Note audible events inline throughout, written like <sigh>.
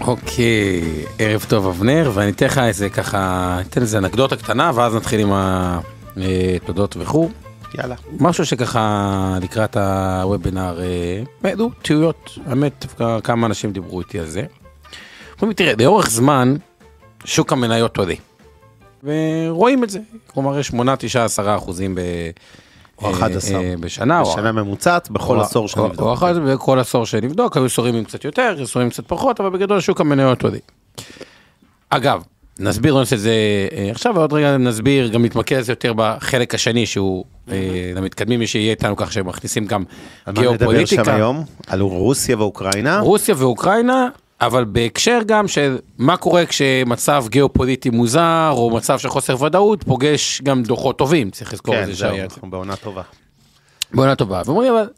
אוקיי, ערב טוב אבנר, ואני אתן לך איזה ככה, אתן איזה אנקדוטה קטנה, ואז נתחיל עם התודות וכו'. יאללה. משהו שככה לקראת הוובינר, העלו תהיות, האמת, כמה אנשים דיברו איתי על זה. אומרים, תראה, לאורך זמן, שוק המניות עולה. ורואים את זה, כלומר יש 8, 9, 10 אחוזים ב... או 11. אה, בשנה, או- בשנה ממוצעת, בכל עשור שנבדוק. או אחת בכל עשור שנבדוק, היו עשורים עם קצת יותר, עשורים קצת פחות, אבל בגדול שוק המניות עולה. אגב, נסביר נושא זה אה, עכשיו, ועוד רגע נסביר, גם נתמקד יותר בחלק השני, שהוא אה, למתקדמים, מי שיהיה איתנו כך שמכניסים גם על מה נדבר שם גיאופוליטיקה, היום? על רוסיה ואוקראינה? רוסיה ואוקראינה, אבל בהקשר גם של מה קורה כשמצב גיאופוליטי מוזר, או מצב של חוסר ודאות, פוגש גם דוחות טובים, צריך לזכור את כן, זה זהו, שהיה. אנחנו בעונה טובה. בעונה טובה. ואומרים אבל,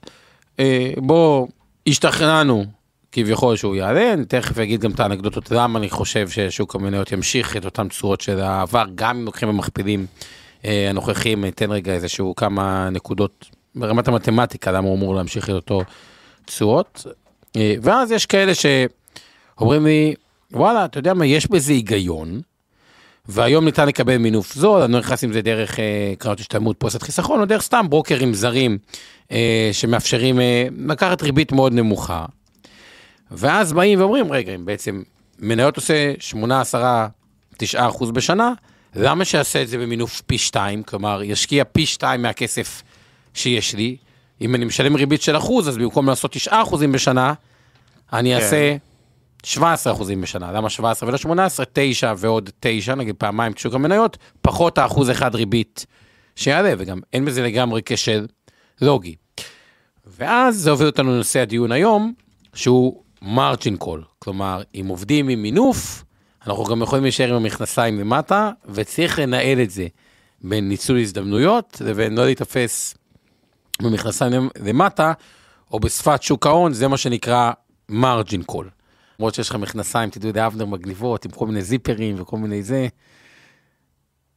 אה, בוא, השתכנענו כביכול שהוא יעלה, אני תכף אגיד גם את האנקדוטות למה אני חושב ששוק המניות ימשיך את אותן צורות של העבר, גם אם לוקחים במכפילים אה, הנוכחים, אתן רגע איזשהו כמה נקודות ברמת המתמטיקה, למה הוא אמור להמשיך את אותו תשואות. אה, ואז יש כאלה שאומרים לי, וואלה, אתה יודע מה, יש בזה היגיון. והיום ניתן לקבל מינוף זול, אני לא נכנס עם זה דרך אה, קרנות השתלמות פוסט חיסכון, או דרך סתם ברוקרים זרים אה, שמאפשרים אה, לקחת ריבית מאוד נמוכה. ואז באים ואומרים, רגע, אם בעצם מניות עושה 8, 10, 9 אחוז בשנה, למה שיעשה את זה במינוף פי 2? כלומר, ישקיע פי 2 מהכסף שיש לי. אם אני משלם ריבית של אחוז, אז במקום לעשות 9 אחוזים בשנה, אני אעשה 17 אחוזים בשנה. למה 17 ולא 18? 9 ועוד 9, נגיד פעמיים כשוק המניות, פחות האחוז אחד ריבית שיעלה, וגם אין בזה לגמרי קשר לוגי. ואז זה הוביל אותנו לנושא הדיון היום, שהוא margin call. כלומר, אם עובדים עם מינוף, אנחנו גם יכולים להישאר עם המכנסיים למטה, וצריך לנהל את זה בין ניצול הזדמנויות לבין לא להיתפס במכנסיים למטה, או בשפת שוק ההון, זה מה שנקרא margin call. למרות שיש לך מכנסיים, תדעו, די אבנר מגניבות, עם כל מיני זיפרים וכל מיני זה.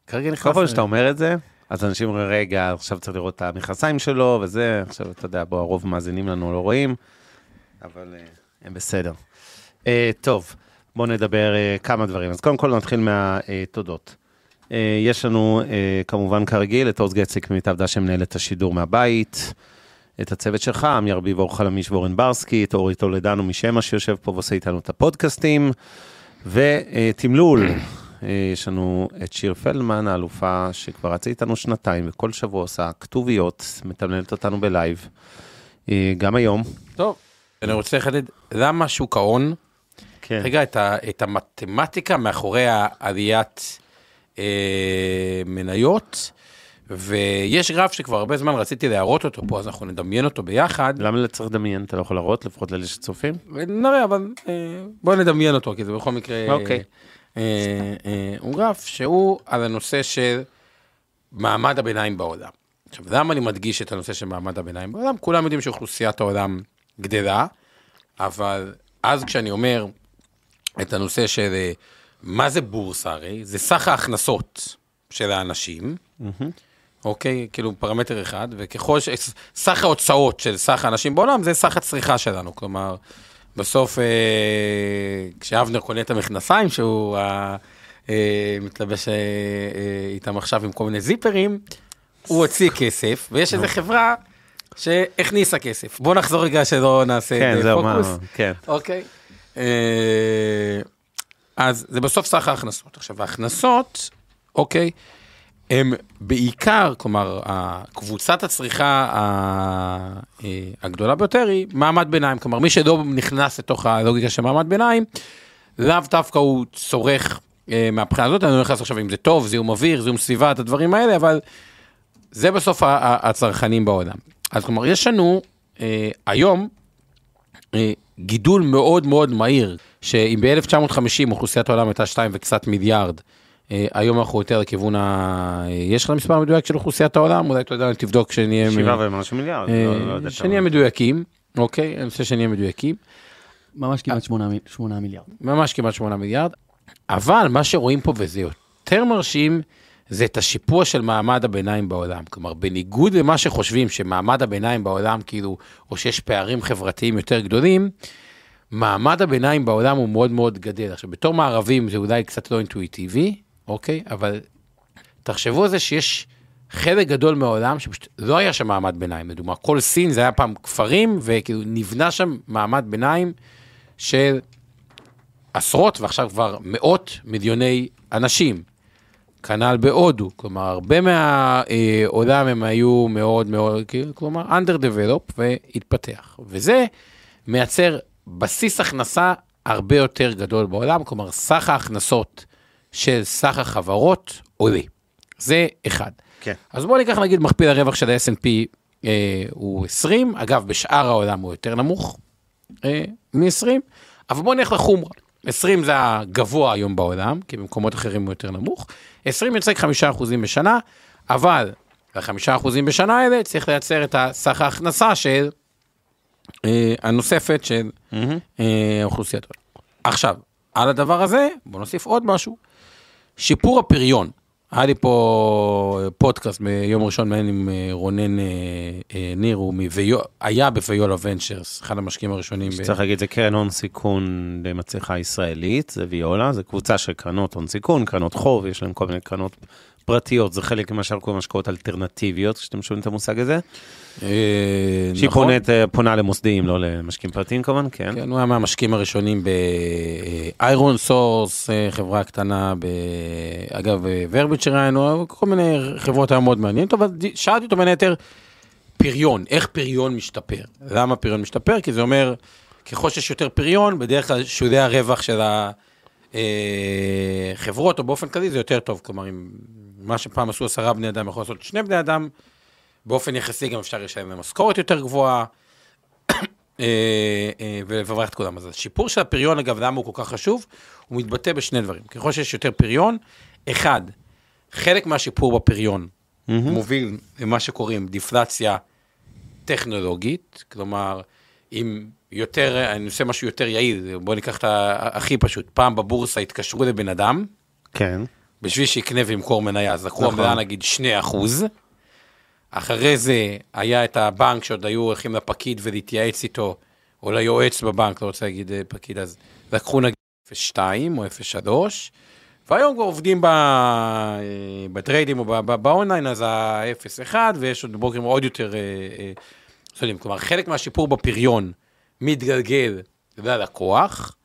כרגע נכנס... כל פעם שאתה אומר את זה, אז אנשים אומרים, רגע, עכשיו צריך לראות את המכנסיים שלו וזה, עכשיו אתה יודע, בוא, הרוב מאזינים לנו לא רואים, אבל אה, הם בסדר. אה, טוב, בואו נדבר אה, כמה דברים. אז קודם כל נתחיל מהתודות. יש לנו כמובן כרגיל את עוז גציק ממיטב דש שמנהל את השידור מהבית, את הצוות שלך, עמי ארביב, אור חלמיש ואורן ברסקי, את אורי טולדנו משמע שיושב פה ועושה איתנו את הפודקאסטים, ותמלול. אה, יש לנו את שיר פלדמן, האלופה שכבר רצה איתנו שנתיים, וכל שבוע עושה כתוביות, מתמללת אותנו בלייב. אה, גם היום. טוב, אני רוצה לחדד, למה שוק ההון, כן. רגע, את, ה, את המתמטיקה מאחורי העליית אה, מניות, ויש גרף שכבר הרבה זמן רציתי להראות אותו פה, אז אנחנו נדמיין אותו ביחד. למה צריך לדמיין? אתה לא יכול להראות, לפחות לאלה שצופים? נראה, אבל אה, בואו נדמיין אותו, כי זה בכל מקרה... אוקיי. אה, אה, הוא גרף שהוא על הנושא של מעמד הביניים בעולם. עכשיו, למה אני מדגיש את הנושא של מעמד הביניים בעולם? כולם יודעים שאוכלוסיית העולם גדלה, אבל אז כשאני אומר את הנושא של מה זה בורסה הרי, זה סך ההכנסות של האנשים, אוקיי? כאילו פרמטר אחד, וככל ש... סך ההוצאות של סך האנשים בעולם זה סך הצריכה שלנו, כלומר, בסוף, אה, כשאבנר קונה את המכנסיים, שהוא אה, אה, מתלבש אה, אה, איתם עכשיו עם כל מיני זיפרים, הוא הוציא כסף, ויש איזו חברה שהכניסה כסף. בוא נחזור רגע שלא נעשה כן, זהו, מה. כן. אוקיי. אה, אז זה בסוף סך ההכנסות. עכשיו, ההכנסות, אוקיי, הם בעיקר, כלומר, קבוצת הצריכה אה, הגדולה ביותר היא מעמד ביניים. כלומר, מי שלא נכנס לתוך הלוגיקה של מעמד ביניים, לאו דווקא הוא צורך אה, מהבחינה הזאת, אני לא נכנס עכשיו אם זה טוב, זיהום אוויר, זיהום סביבה, את הדברים האלה, אבל זה בסוף הצרכנים בעולם. אז כלומר, יש לנו אה, היום גידול מאוד מאוד מהיר, שאם ב-1950 אוכלוסיית העולם הייתה 2 וקצת מיליארד, היום אנחנו יותר לכיוון ה... אה, יש לך מספר מדויק של אוכלוסיית העולם? אולי אתה יודע, תבדוק שנהיה... שבעה ומשהו מיליארד. אה, לא- לא שנהיה. מדויקים, אוקיי? אני רוצה שנהיה מדויקים. ממש כמעט שמונה מי- שמונה מיליארד. ממש כמעט 8 מיליארד, אבל מה שרואים פה וזה יותר מרשים, זה את השיפוע של מעמד הביניים בעולם. כלומר, בניגוד למה שחושבים שמעמד הביניים בעולם, כאילו, או שיש פערים חברתיים יותר גדולים, מעמד הביניים בעולם הוא מאוד מאוד גדל. עכשיו, בתור מערבים זה אולי קצת לא אינטואיטיבי, אוקיי? אבל תחשבו על זה שיש חלק גדול מהעולם שפשוט לא היה שם מעמד ביניים. לדוגמה, כל סין זה היה פעם כפרים, וכאילו נבנה שם מעמד ביניים של עשרות ועכשיו כבר מאות מיליוני אנשים. כנ"ל בהודו, כלומר הרבה מהעולם הם היו מאוד מאוד, כאילו, כלומר underdevelop והתפתח. וזה מייצר בסיס הכנסה הרבה יותר גדול בעולם, כלומר סך ההכנסות של סך החברות עולה. זה אחד. כן. אז בואו ניקח נגיד מכפיל הרווח של ה-S&P אה, הוא 20, אגב בשאר העולם הוא יותר נמוך אה, מ-20, אבל בואו נלך לחומרה. 20 זה הגבוה היום בעולם, כי במקומות אחרים הוא יותר נמוך. 20 מייצג 5% בשנה, אבל ל-5% בשנה האלה צריך לייצר את הסך ההכנסה של אה, הנוספת של אה, אוכלוסיית. עכשיו, על הדבר הזה, בואו נוסיף עוד משהו. שיפור הפריון. היה לי פה פודקאסט ביום ראשון מעניין עם אה, רונן אה, אה, ניר, הוא מוויו, היה בוויולה ונצ'רס, אחד המשקיעים הראשונים. ב- צריך להגיד, זה קרן הון סיכון די מצליחה ישראלית, זה ויולה, זה קבוצה של קרנות הון סיכון, קרנות חוב, יש להם כל מיני קרנות פרטיות, זה חלק ממה שאנחנו קוראים השקעות אלטרנטיביות, כשאתם שומעים את המושג הזה. אה, שהיא נכון. אה, פונה למוסדיים, לא למשקיעים פרטיים כמובן, כן. כן, הוא היה מהמשקיעים הראשונים ב ironSource, חברה קטנה, ב... אגב, וב Richer ראינו, כל מיני חברות היה מאוד מעניינות, אבל שאלתי אותו בין היתר, פריון, איך פריון משתפר? למה פריון משתפר? כי זה אומר, ככל שיש יותר פריון, בדרך כלל שולי הרווח של החברות, או באופן כללי, זה יותר טוב. כלומר, אם מה שפעם עשו עשרה בני אדם, יכול לעשות שני בני אדם, באופן יחסי גם אפשר לשלם להם משכורת יותר גבוהה. <coughs> אה, אה, ולברך את כולם. אז השיפור של הפריון, אגב, למה הוא כל כך חשוב? הוא מתבטא בשני דברים. ככל שיש יותר פריון, אחד, חלק מהשיפור בפריון מוביל למה שקוראים דיפלציה טכנולוגית, כלומר, אם יותר, אני עושה משהו יותר יעיל, בואו ניקח את הכי פשוט, פעם בבורסה התקשרו לבן אדם, כן. בשביל שיקנה וימכור מניה, אז לקחו נכון. עמדה נגיד 2 אחוז. אחרי זה היה את הבנק שעוד היו הולכים לפקיד ולהתייעץ איתו, או ליועץ בבנק, לא רוצה להגיד אה, פקיד, אז לקחו נגיד 0.2 או 0.3, והיום כבר עובדים ב, אה, בטריידים או ב- ב- באונליין, אז ה-0.1, ויש עוד בוקרים עוד יותר אה, אה, זולים. כלומר, חלק מהשיפור בפריון מתגלגל ללקוח,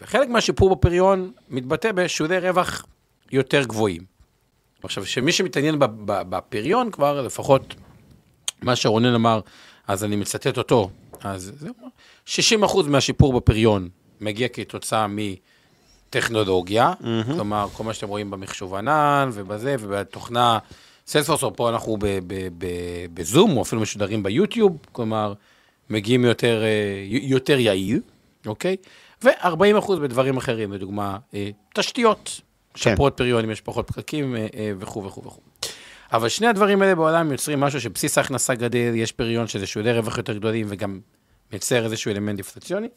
וחלק מהשיפור בפריון מתבטא בשולי רווח יותר גבוהים. עכשיו, שמי שמתעניין בפריון כבר, לפחות מה שרונן אמר, אז אני מצטט אותו, אז זה אומר, 60% מהשיפור בפריון מגיע כתוצאה מטכנולוגיה, כלומר, כל מה שאתם רואים במחשוב ענן ובזה, ובתוכנה סיילספורס, או פה אנחנו ב- ב- ב- בזום, או אפילו משודרים ביוטיוב, כלומר, מגיעים יותר, אה, יותר יעיל, אוקיי? ו-40% בדברים אחרים, לדוגמה, אה, תשתיות, כן. שפרות פריון, יש פחות פקקים אה, אה, וכו' וכו' וכו'. אבל שני הדברים האלה בעולם יוצרים משהו שבסיס ההכנסה גדל, יש פריון שזה שולי רווח יותר גדולים וגם מייצר איזשהו אלמנט דיפלציוני.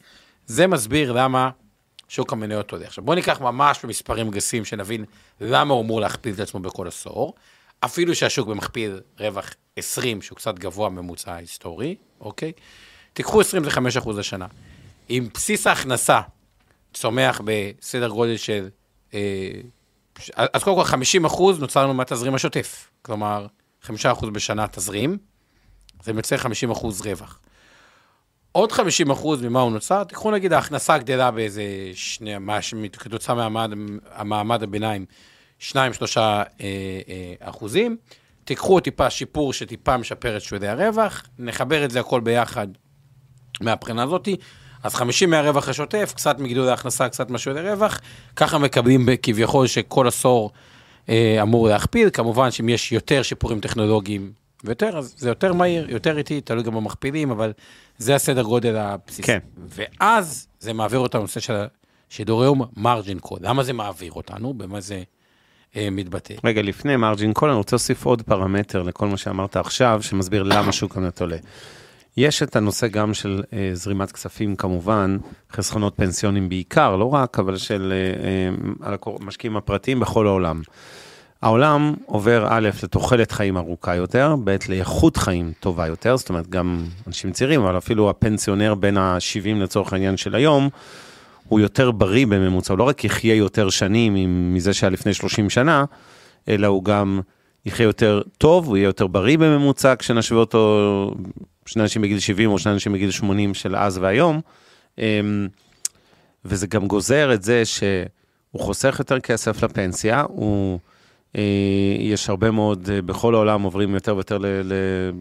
זה מסביר למה שוק המניות עולה. עכשיו בואו ניקח ממש במספרים גסים שנבין למה הוא אמור להכפיל את עצמו בכל עשור. אפילו שהשוק במכפיל רווח 20, שהוא קצת גבוה ממוצע היסטורי, אוקיי? תיקחו 20 זה 5% לשנה. אם בסיס ההכנסה צומח בסדר גודל של... אה, אז קודם כל 50 אחוז נוצר לנו מהתזרים השוטף. כלומר, 5 אחוז בשנה תזרים, זה מייצר 50 אחוז רווח. עוד 50 אחוז ממה הוא נוצר, תיקחו נגיד ההכנסה גדלה באיזה שני, כתוצאה מהמעמד המעמד הביניים, 2-3 אה, אה, אחוזים, תיקחו טיפה שיפור שטיפה משפר את שולי הרווח, נחבר את זה הכל ביחד מהבחינה הזאתי, אז 50 מהרווח השוטף, קצת מגידול ההכנסה, קצת משהו לרווח, ככה מקבלים כביכול שכל עשור אה, אמור להכפיל, כמובן שאם יש יותר שיפורים טכנולוגיים, ויותר, אז זה יותר מהיר, יותר איטי, תלוי גם במכפילים, אבל זה הסדר גודל הבסיסי. כן. ואז זה מעביר אותנו לנושא של שידורי יום מרג'ין קוד. למה זה מעביר אותנו? במה זה אה, מתבטא? רגע, לפני מרג'ין קול, אני רוצה להוסיף עוד פרמטר לכל מה שאמרת עכשיו, שמסביר למה שוק המניות עולה. יש את הנושא גם של אה, זרימת כספים כמובן, חסכונות פנסיונים בעיקר, לא רק, אבל של אה, אה, המשקיעים הפרטיים בכל העולם. העולם עובר א', לתוחלת חיים ארוכה יותר, ב', לאיכות חיים טובה יותר, זאת אומרת, גם אנשים צעירים, אבל אפילו הפנסיונר בין ה-70 לצורך העניין של היום, הוא יותר בריא בממוצע, הוא לא רק יחיה יותר שנים מזה שהיה לפני 30 שנה, אלא הוא גם יחיה יותר טוב, הוא יהיה יותר בריא בממוצע, כשנשווה אותו, שני אנשים בגיל 70 או שני אנשים בגיל 80 של אז והיום. אמ, וזה גם גוזר את זה שהוא חוסך יותר כסף לפנסיה, הוא, אה, יש הרבה מאוד, אה, בכל העולם עוברים יותר ויותר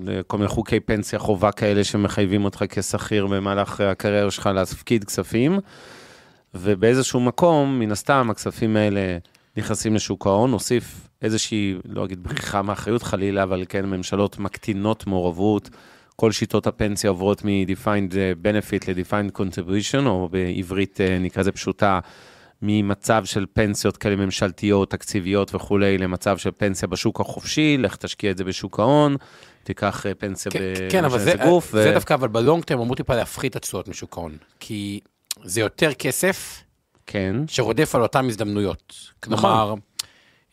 לכל מיני חוקי פנסיה חובה כאלה שמחייבים אותך כשכיר במהלך הקריירה שלך להפקיד כספים, ובאיזשהו מקום, מן הסתם, הכספים האלה נכנסים לשוק ההון, נוסיף איזושהי, לא אגיד בריחה מאחריות חלילה, אבל כן, ממשלות מקטינות מעורבות. כל שיטות הפנסיה עוברות מ-defined אה, benefit ל-defined contribution, או בעברית אה, נקרא לזה פשוטה, ממצב של פנסיות כאלה ממשלתיות, תקציביות וכולי, למצב של פנסיה בשוק החופשי, לך תשקיע את זה בשוק ההון, תיקח אה, פנסיה כן, ב- כן, אבל זה, גוף. זה ו- דווקא, אבל בלונג טרם אמרו טיפה להפחית את התשואות משוק ההון. כי זה יותר כסף כן, שרודף על אותן הזדמנויות. כלומר,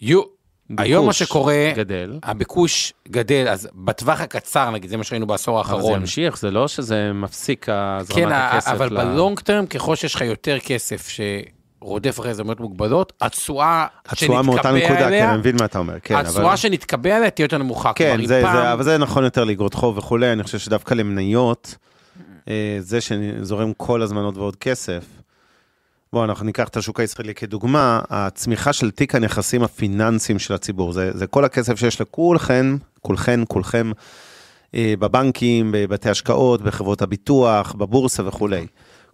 יו, היום מה שקורה, גדל. הביקוש גדל, אז בטווח הקצר, נגיד, זה מה שראינו בעשור אבל זה האחרון. ימשיך, זה לא שזה מפסיק הזרמת כן, הכסף. אבל ל- בלונג טרם, ככל שיש לך יותר כסף שרודף אחרי הזדמנויות מוגבלות, התשואה התשואה מאותה שנתקבע נקודה, כן, עליה, אני מבין מה אתה אומר, כן, אבל... התשואה שנתקבע עליה תהיה יותר נמוכה. כן, זה, אם זה, פעם- אבל זה נכון יותר לאגרות חוב וכולי, אני חושב שדווקא למניות, אה, זה שזורם כל הזמן עוד ועוד כסף. בואו, אנחנו ניקח את השוק הישראלי כדוגמה, הצמיחה של תיק הנכסים הפיננסיים של הציבור, זה, זה כל הכסף שיש לכולכם, כולכן, כולכם, אה, בבנקים, בבתי השקעות, בחברות הביטוח, בבורסה וכולי.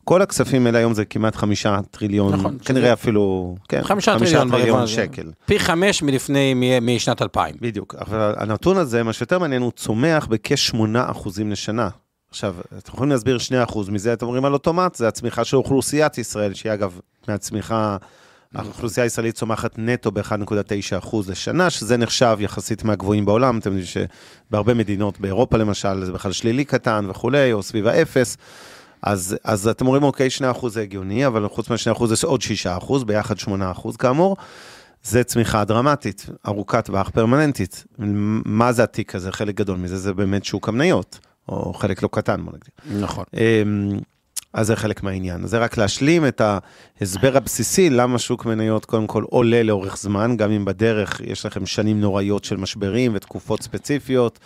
כל הכספים האלה היום זה כמעט חמישה טריליון, נכון, כנראה שזה- אפילו, כן, חמישה טריליון ברבעון הזה. שקל. פי חמש מלפני, מ- משנת 2000. בדיוק, אבל הנתון הזה, מה שיותר מעניין, הוא צומח בכ-8 אחוזים לשנה. עכשיו, אתם יכולים להסביר 2 אחוז מזה, אתם אומרים על אוטומט, זה הצמיחה של אוכלוסיית ישראל, שהיא אגב, מהצמיחה, האוכלוסייה הישראלית צומחת נטו ב-1.9 אחוז לשנה, שזה נחשב יחסית מהגבוהים בעולם, אתם יודעים שבהרבה מדינות, באירופה למשל, זה בכלל שלילי קטן וכולי, או סביב האפס. אז, אז אתם אומרים, אוקיי, 2% זה הגיוני, אבל חוץ מה-2% יש עוד 6%, ביחד 8% כאמור. זה צמיחה דרמטית, ארוכת טווח פרמננטית. מה זה התיק הזה? חלק גדול מזה זה באמת שוק המניות, או חלק לא קטן, בוא נגדיר. נכון. אמ, אז זה חלק מהעניין. זה רק להשלים את ההסבר הבסיסי למה שוק מניות קודם כל עולה לאורך זמן, גם אם בדרך יש לכם שנים נוראיות של משברים ותקופות ספציפיות.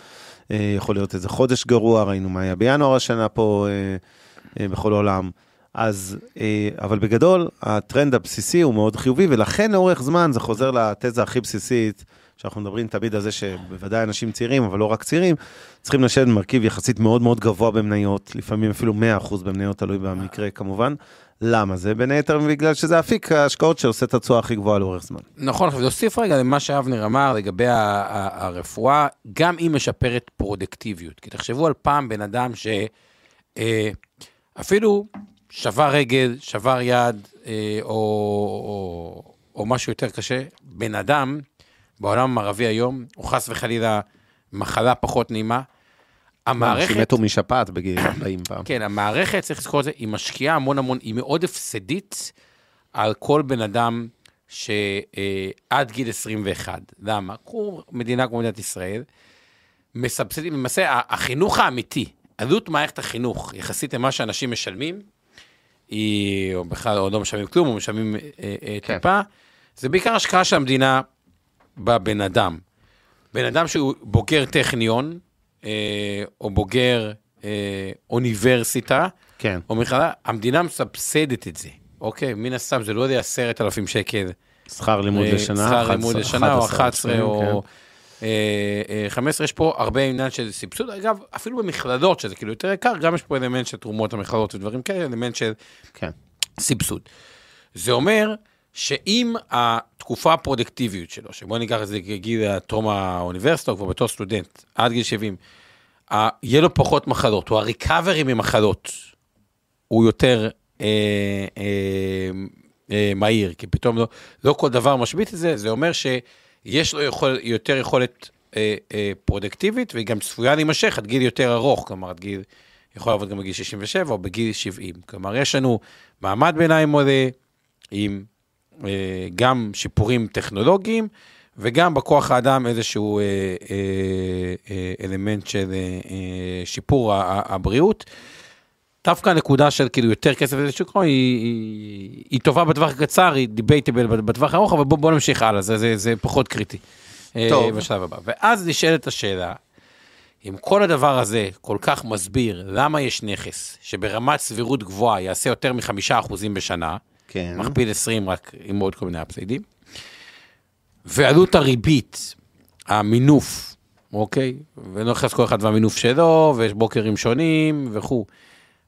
אה, יכול להיות איזה חודש גרוע, ראינו מה היה בינואר השנה פה אה, אה, בכל העולם. אז, אבל בגדול, הטרנד הבסיסי הוא מאוד חיובי, ולכן לאורך זמן זה חוזר לתזה הכי בסיסית, שאנחנו מדברים תמיד על זה שבוודאי אנשים צעירים, אבל לא רק צעירים, צריכים לשבת במרכיב יחסית מאוד מאוד גבוה במניות, לפעמים אפילו 100% במניות, תלוי במקרה כמובן. למה זה? בין היתר בגלל שזה אפיק ההשקעות שעושה את התשואה הכי גבוהה לאורך זמן. נכון, עכשיו להוסיף רגע למה שאבנר אמר לגבי הרפואה, גם היא משפרת פרודקטיביות. כי תחשבו על פעם בן אדם שאפילו שבר רגל, שבר יד, אה, או, או, או משהו יותר קשה, בן אדם בעולם המערבי היום, או חס וחלילה מחלה פחות נעימה, המערכת... מתו משפעת בגיל 40 פעם. כן, המערכת, צריך לזכור את זה, היא משקיעה המון המון, היא מאוד הפסדית על כל בן אדם שעד גיל 21. למה? קחו מדינה כמו מדינת ישראל, מסבסדים, למעשה, החינוך האמיתי, עלות מערכת החינוך, יחסית למה שאנשים משלמים, היא, או בכלל, או לא משלמים כלום, או משלמים אה, אה, כן. טיפה, זה בעיקר השקעה של המדינה בבן אדם. בן אדם שהוא בוגר טכניון, אה, או בוגר אה, אוניברסיטה, כן. או מכללה, המדינה מסבסדת את זה. אוקיי, מן הסתם זה לא יודע עשרת אלפים שקל. שכר לימוד אה, לשנה, שכר לימוד 11, לשנה, או 11 כן, או אה, אה, 15, יש פה הרבה עניין של סבסוד. אגב, אפילו במכללות, שזה כאילו יותר יקר, גם יש פה אלמנט של תרומות למכללות ודברים כאלה, אלמנט של כן. סבסוד. זה אומר שאם התקופה הפרודקטיביות שלו, שבוא ניקח את זה כגיל טרום האוניברסיטה, או כבר בתור סטודנט, עד גיל 70, ה- יהיה לו פחות מחלות, או הריקאברי ממחלות, הוא יותר אה, אה, אה, מהיר, כי פתאום לא, לא כל דבר משבית את זה, זה אומר שיש לו יכול, יותר יכולת אה, אה, פרודקטיבית, והיא גם צפויה להימשך עד גיל יותר ארוך, כלומר, עד גיל, יכול לעבוד גם בגיל 67 או בגיל 70. כלומר, יש לנו מעמד ביניים עולה, עם גם שיפורים טכנולוגיים, וגם בכוח האדם איזשהו אה, אה, אה, אלמנט של אה, אה, שיפור הבריאות. דווקא הנקודה של כאילו יותר כסף לשוק ההון היא, היא, היא טובה בטווח הקצר, היא דיבייטבל בטווח הארוך, אבל בואו בוא נמשיך הלאה, זה, זה, זה פחות קריטי. אה, טוב. בשלב הבא. ואז נשאלת השאלה, אם כל הדבר הזה כל כך מסביר למה יש נכס שברמת סבירות גבוהה יעשה יותר מחמישה אחוזים בשנה, כן. מכפיל 20 רק עם עוד כל מיני אפסיידים, ועלות הריבית, המינוף, אוקיי? ולא נכנס כל אחד והמינוף שלו, ויש בוקרים שונים וכו'.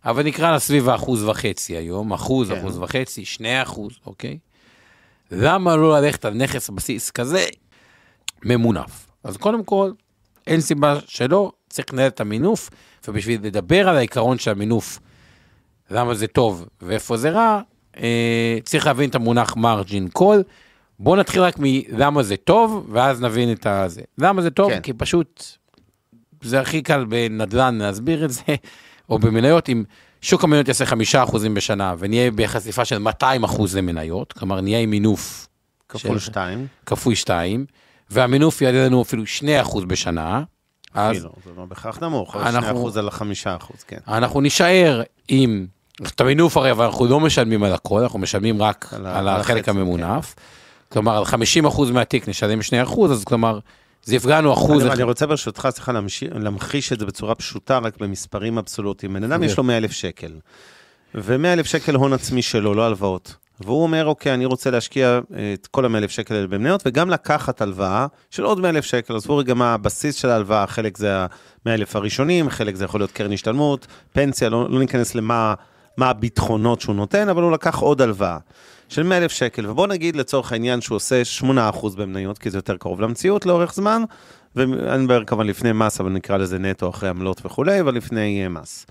אבל נקרא לה סביב האחוז וחצי היום, אחוז, כן. אחוז וחצי, שני אחוז, אוקיי? למה לא ללכת על נכס בסיס כזה ממונף? אז קודם כל, אין סיבה שלא, צריך לנהל את המינוף, ובשביל לדבר על העיקרון של המינוף, למה זה טוב ואיפה זה רע, צריך להבין את המונח margin call. בואו נתחיל רק מלמה זה טוב, ואז נבין את הזה. למה זה טוב? כן. כי פשוט זה הכי קל בנדל"ן להסביר את זה, או במניות, אם שוק המניות יעשה חמישה אחוזים בשנה, ונהיה בחשיפה של 200 אחוז למניות, כלומר נהיה עם מינוף כפול של- שתיים. כפוי שתיים, והמינוף יעלה לנו אפילו 2 אחוז בשנה, אז אפילו, זה לא בהכרח נמוך, אנחנו- 2 אחוז על החמישה אחוז, כן. אנחנו נישאר עם, המינוף הרי, אבל אנחנו לא משלמים על הכל, אנחנו משלמים רק על על, החלק כן. הממונף. כלומר, על 50% מהתיק נשלם 2%, אז כלומר, זה יפגע לנו אחוז אני. אני רוצה ברשותך, סליחה, להמחיש את זה בצורה פשוטה, רק במספרים אבסולוטיים. בן אדם כן. יש לו 100 אלף שקל, ו-100 אלף שקל הון עצמי שלו, לא הלוואות. והוא אומר, אוקיי, אני רוצה להשקיע אה, את כל ה-100 אלף שקל האלה במניות, וגם לקחת הלוואה של עוד 100 אלף שקל. עזבו רגע מה הבסיס של ההלוואה, חלק זה ה-100 אלף הראשונים, חלק זה יכול להיות קרן השתלמות, פנסיה, לא, לא ניכנס למה מה הביטחונות שהוא נותן, אבל הוא לקח עוד הלוואה של 100 אלף שקל. ובוא נגיד לצורך העניין שהוא עושה 8% במניות, כי זה יותר קרוב למציאות לאורך זמן, ואני מדבר כמובן לפני מס, אבל נקרא לזה נטו אחרי עמלות וכולי, אבל לפני אה, מס.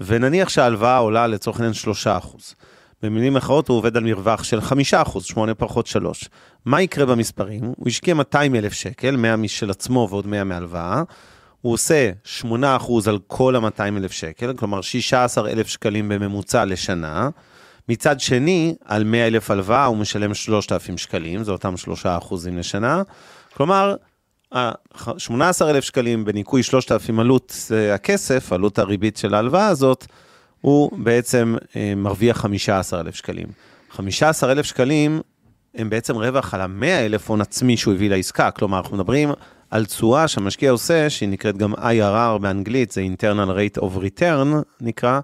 ונניח שההלוואה עולה לצורך העניין 3%. במילים אחרות הוא עובד על מרווח של 5%, 8 פחות 3. מה יקרה במספרים? הוא השקיע 200 אלף שקל, 100 משל עצמו ועוד 100 מהלוואה. הוא עושה 8% על כל ה-200 אלף שקל, כלומר 16 אלף שקלים בממוצע לשנה. מצד שני, על 100 אלף הלוואה הוא משלם 3,000 שקלים, זה אותם 3 אחוזים לשנה. כלומר, ה- 18,000 שקלים בניכוי 3,000 עלות אה, הכסף, עלות הריבית של ההלוואה הזאת, הוא בעצם אה, מרוויח 15,000 שקלים. 15,000 שקלים הם בעצם רווח על ה-100,000 הון עצמי שהוא הביא לעסקה. כלומר, אנחנו מדברים על תשואה שהמשקיע עושה, שהיא נקראת גם IRR באנגלית, זה internal rate of return נקרא.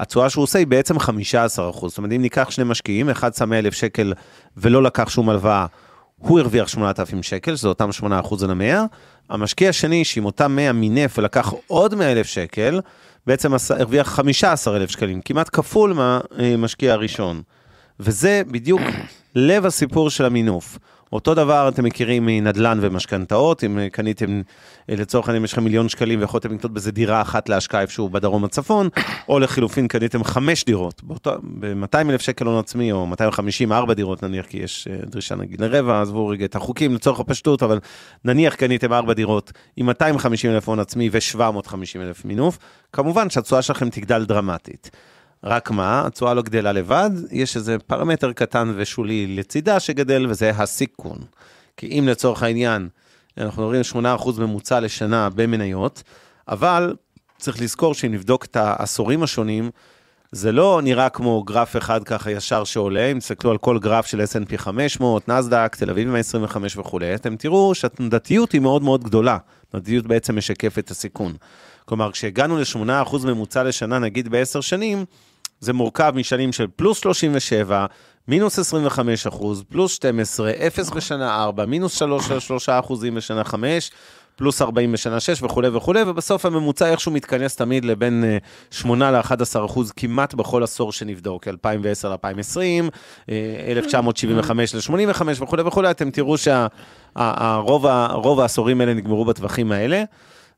התשואה שהוא עושה היא בעצם 15 אחוז. זאת אומרת, אם ניקח שני משקיעים, אחד שם 100,000 שקל ולא לקח שום הלוואה, הוא הרוויח 8,000 שקל, שזה אותם 8 אחוז על המאה. המשקיע השני, שעם אותם 100 מינף ולקח עוד 100,000 שקל, בעצם הרוויח 15,000 שקלים, כמעט כפול מהמשקיע הראשון. וזה בדיוק לב הסיפור של המינוף. אותו דבר אתם מכירים מנדל"ן ומשכנתאות, אם אה, קניתם, אה, לצורך העניין יש לכם מיליון שקלים ויכולתם לקנות בזה דירה אחת להשקעה איפשהו בדרום הצפון, או לחילופין קניתם חמש דירות, ב-200 אלף שקל הון עצמי, או 250, ארבע דירות נניח, כי יש אה, דרישה נגיד לרבע, עזבו רגע את החוקים לצורך הפשטות, אבל נניח קניתם ארבע דירות עם 250 אלף הון עצמי ו-750 אלף מינוף, כמובן שהתשואה שלכם תגדל דרמטית. רק מה, התשואה לא גדלה לבד, יש איזה פרמטר קטן ושולי לצידה שגדל, וזה הסיכון. כי אם לצורך העניין, אנחנו מדברים 8% ממוצע לשנה במניות, אבל צריך לזכור שאם נבדוק את העשורים השונים, זה לא נראה כמו גרף אחד ככה ישר שעולה, אם תסתכלו על כל גרף של S&P 500, נסדק, תל אביב 125 וכולי, אתם תראו שהתנודתיות היא מאוד מאוד גדולה. התנודתיות בעצם משקפת את הסיכון. כלומר, כשהגענו ל-8% ממוצע לשנה, נגיד בעשר שנים, זה מורכב משנים של פלוס 37, מינוס 25 אחוז, פלוס 12, 0 בשנה 4, מינוס 3, 3 אחוזים בשנה 5, פלוס 40 בשנה 6 וכולי וכולי, ובסוף הממוצע איכשהו מתכנס תמיד לבין אה, 8 ל-11 אחוז כמעט בכל עשור שנבדוק, 2010 ל-2020, 1975 ל-85 וכולי וכולי, אתם תראו שהרוב העשורים האלה נגמרו בטווחים האלה.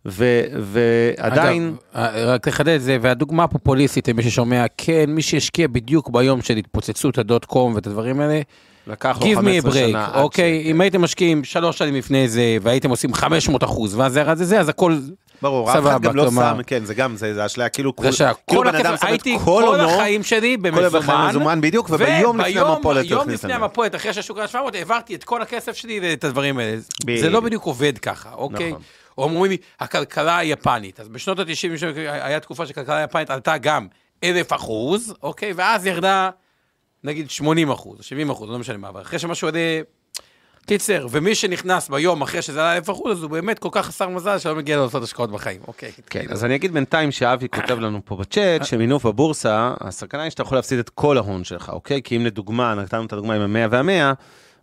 ו- ועדיין, אגב, רק לחדד את זה, והדוגמה הפופוליסטית, למי ששומע, כן, מי שהשקיע בדיוק ביום של התפוצצות הדוט קום ואת הדברים האלה, לקח לו give me a 15 שנה. break, אוקיי? ש- אם הייתם משקיעים שלוש שנים לפני זה, והייתם עושים 500 אחוז, ואז זה ירד לזה, אז הכל... ברור, אף אחד גם לא כלומר- שם, כן, זה גם, זה זה אשליה, כאילו, זה כאילו בן אדם שם את כל כל הונו, החיים שלי כל במזומן, מזומן בדיוק, וביום לפני המפולת יום לפני. המפולת, אחרי שהשוק היה 700, העברתי את כל הכסף שלי ואת הדברים האלה. זה. לא בדיוק עובד ככה, אוקיי? או אומרים לי, הכלכלה היפנית. אז בשנות ה-90 היה תקופה שהכלכלה היפנית עלתה גם אלף אחוז, אוקיי? ואז ירדה, נגיד 80 אחוז, 70 אחוז, לא משנה מה, אבל אחרי שמשהו עולה... קיצר, ומי שנכנס ביום אחרי שזה עלה אלף אחוז, אז הוא באמת כל כך חסר מזל שלא מגיע לו לעשות השקעות בחיים, אוקיי? כן, כאילו. אז אני אגיד בינתיים שאבי כותב לנו פה בצ'אט, שמינוף בבורסה, הסכנה היא שאתה יכול להפסיד את כל ההון שלך, אוקיי? כי אם לדוגמה, נתנו את הדוגמה עם ה-100 וה-100,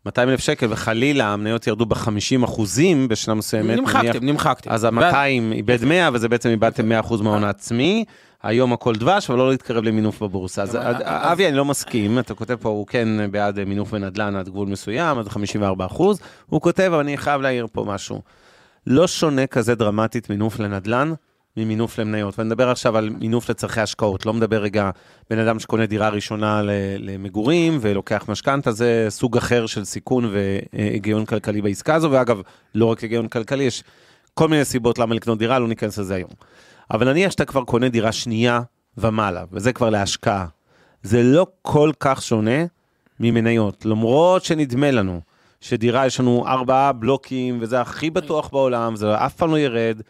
200 אלף שקל, וחלילה המניות ירדו ב-50 אחוזים בשנה מסוימת, נניח, נמחקתם, נמחקתם. אז ה-200 איבד 100, וזה בעצם איבדתם 100 אחוז מההון העצמי. היום הכל דבש, אבל לא להתקרב למינוף בבורסה. אז אבל- אבי, אני לא מסכים, אתה כותב פה, הוא כן בעד מינוף בנדל"ן עד גבול מסוים, עד 54 אחוז. הוא כותב, אבל אני חייב להעיר פה משהו. לא שונה כזה דרמטית מינוף לנדל"ן ממינוף למניות. ואני מדבר עכשיו על מינוף לצורכי השקעות, לא מדבר רגע בן אדם שקונה דירה ראשונה למגורים ולוקח משכנתה, זה סוג אחר של סיכון והיגיון כלכלי בעסקה הזו, ואגב, לא רק היגיון כלכלי, יש כל מיני סיבות למה לקנות דירה, לא ניכנס לזה היום. אבל נניח שאתה כבר קונה דירה שנייה ומעלה, וזה כבר להשקעה. זה לא כל כך שונה ממניות, למרות שנדמה לנו שדירה יש לנו ארבעה בלוקים, וזה הכי בטוח בעולם, זה אף פעם לא ירד.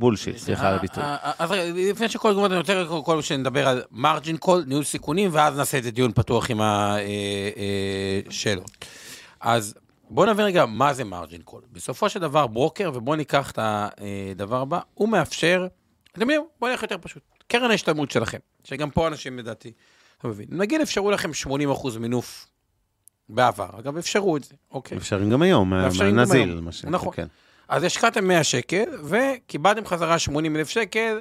bullshit, סליחה על הביטוי. אה, אה, אז רגע, לפני שכל גמר, אני רוצה קודם כל שנדבר על margin call, ניהול סיכונים, ואז נעשה את הדיון פתוח עם השאלות. אז בואו נבין רגע מה זה margin call. בסופו של דבר, ברוקר, ובואו ניקח את הדבר הבא, הוא מאפשר, אתם יודעים, בואו נלך יותר פשוט. קרן ההשתלמות שלכם, שגם פה אנשים לדעתי, אתה מבין, נגיד אפשרו לכם 80% מינוף בעבר, אגב, אפשרו את זה, אוקיי. אפשרים גם היום, מאפשרים גם נזיל, היום. מה שנקרא, נכון. כן. אז השקעתם 100 שקל, וקיבלתם חזרה 80 אלף שקל,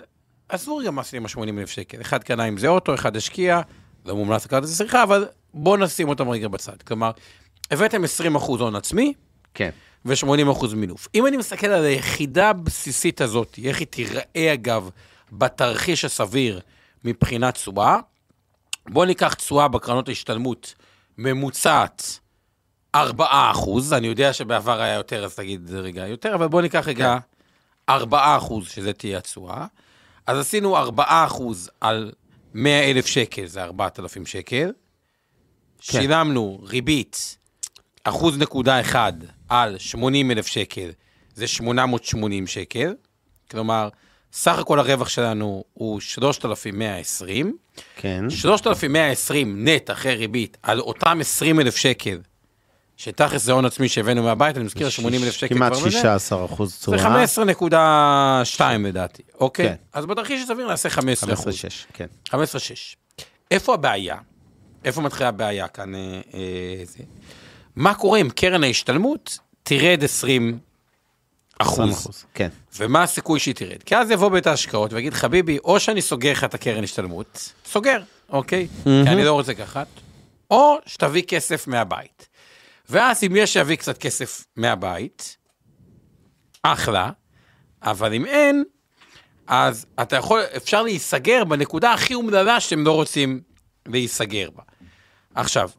עזבו רגע מה עשיתם עם ה-80 אלף שקל. אחד קנה עם זה אוטו, אחד השקיע, לא מומלץ לקחת את זה סליחה, אבל בואו נשים אותם רגע בצד. כלומר, הבאתם 20 אחוז הון עצמי, כן. ו-80 אחוז מינוף. אם אני מסתכל על היחידה הבסיסית הזאת, איך היא תיראה אגב בתרחיש הסביר מבחינת תשואה, בואו ניקח תשואה בקרנות ההשתלמות ממוצעת 4 אחוז, אני יודע שבעבר היה יותר, אז תגיד רגע יותר, אבל בואו ניקח רגע 4 אחוז, שזה תהיה התשואה. אז עשינו 4 אחוז על 100 אלף שקל, זה 4,000 שקל. שילמנו ריבית אחוז נקודה אחד על 80 אלף שקל, זה 880 שקל. כלומר, סך הכל הרווח שלנו הוא 3,120. כן. 3,120 נט אחרי ריבית על אותם 20 אלף שקל, שתכלס זה הון עצמי שהבאנו מהבית, אני מזכיר 80 אלף שקל כמעט כבר בזה. 16 אחוז זה תשואה. 15.2 לדעתי, אוקיי? כן. אז בתרחיש הסביר נעשה 15 אחוז. 15-6, כן. 15-6. איפה הבעיה? איפה מתחילה הבעיה כאן? אה, אה, זה? מה קורה אם קרן ההשתלמות תרד 20 20 אחוז? אחוז, כן. ומה הסיכוי שהיא תרד? כי אז יבוא בית ההשקעות ויגיד, חביבי, או שאני סוגר לך את הקרן השתלמות, סוגר, אוקיי? כי אני לא רוצה לקחת, או שתביא כסף מהבית. ואז אם יש שיביא קצת כסף מהבית, אחלה, אבל אם אין, אז אתה יכול, אפשר להיסגר בנקודה הכי אומללה שאתם לא רוצים להיסגר בה. עכשיו,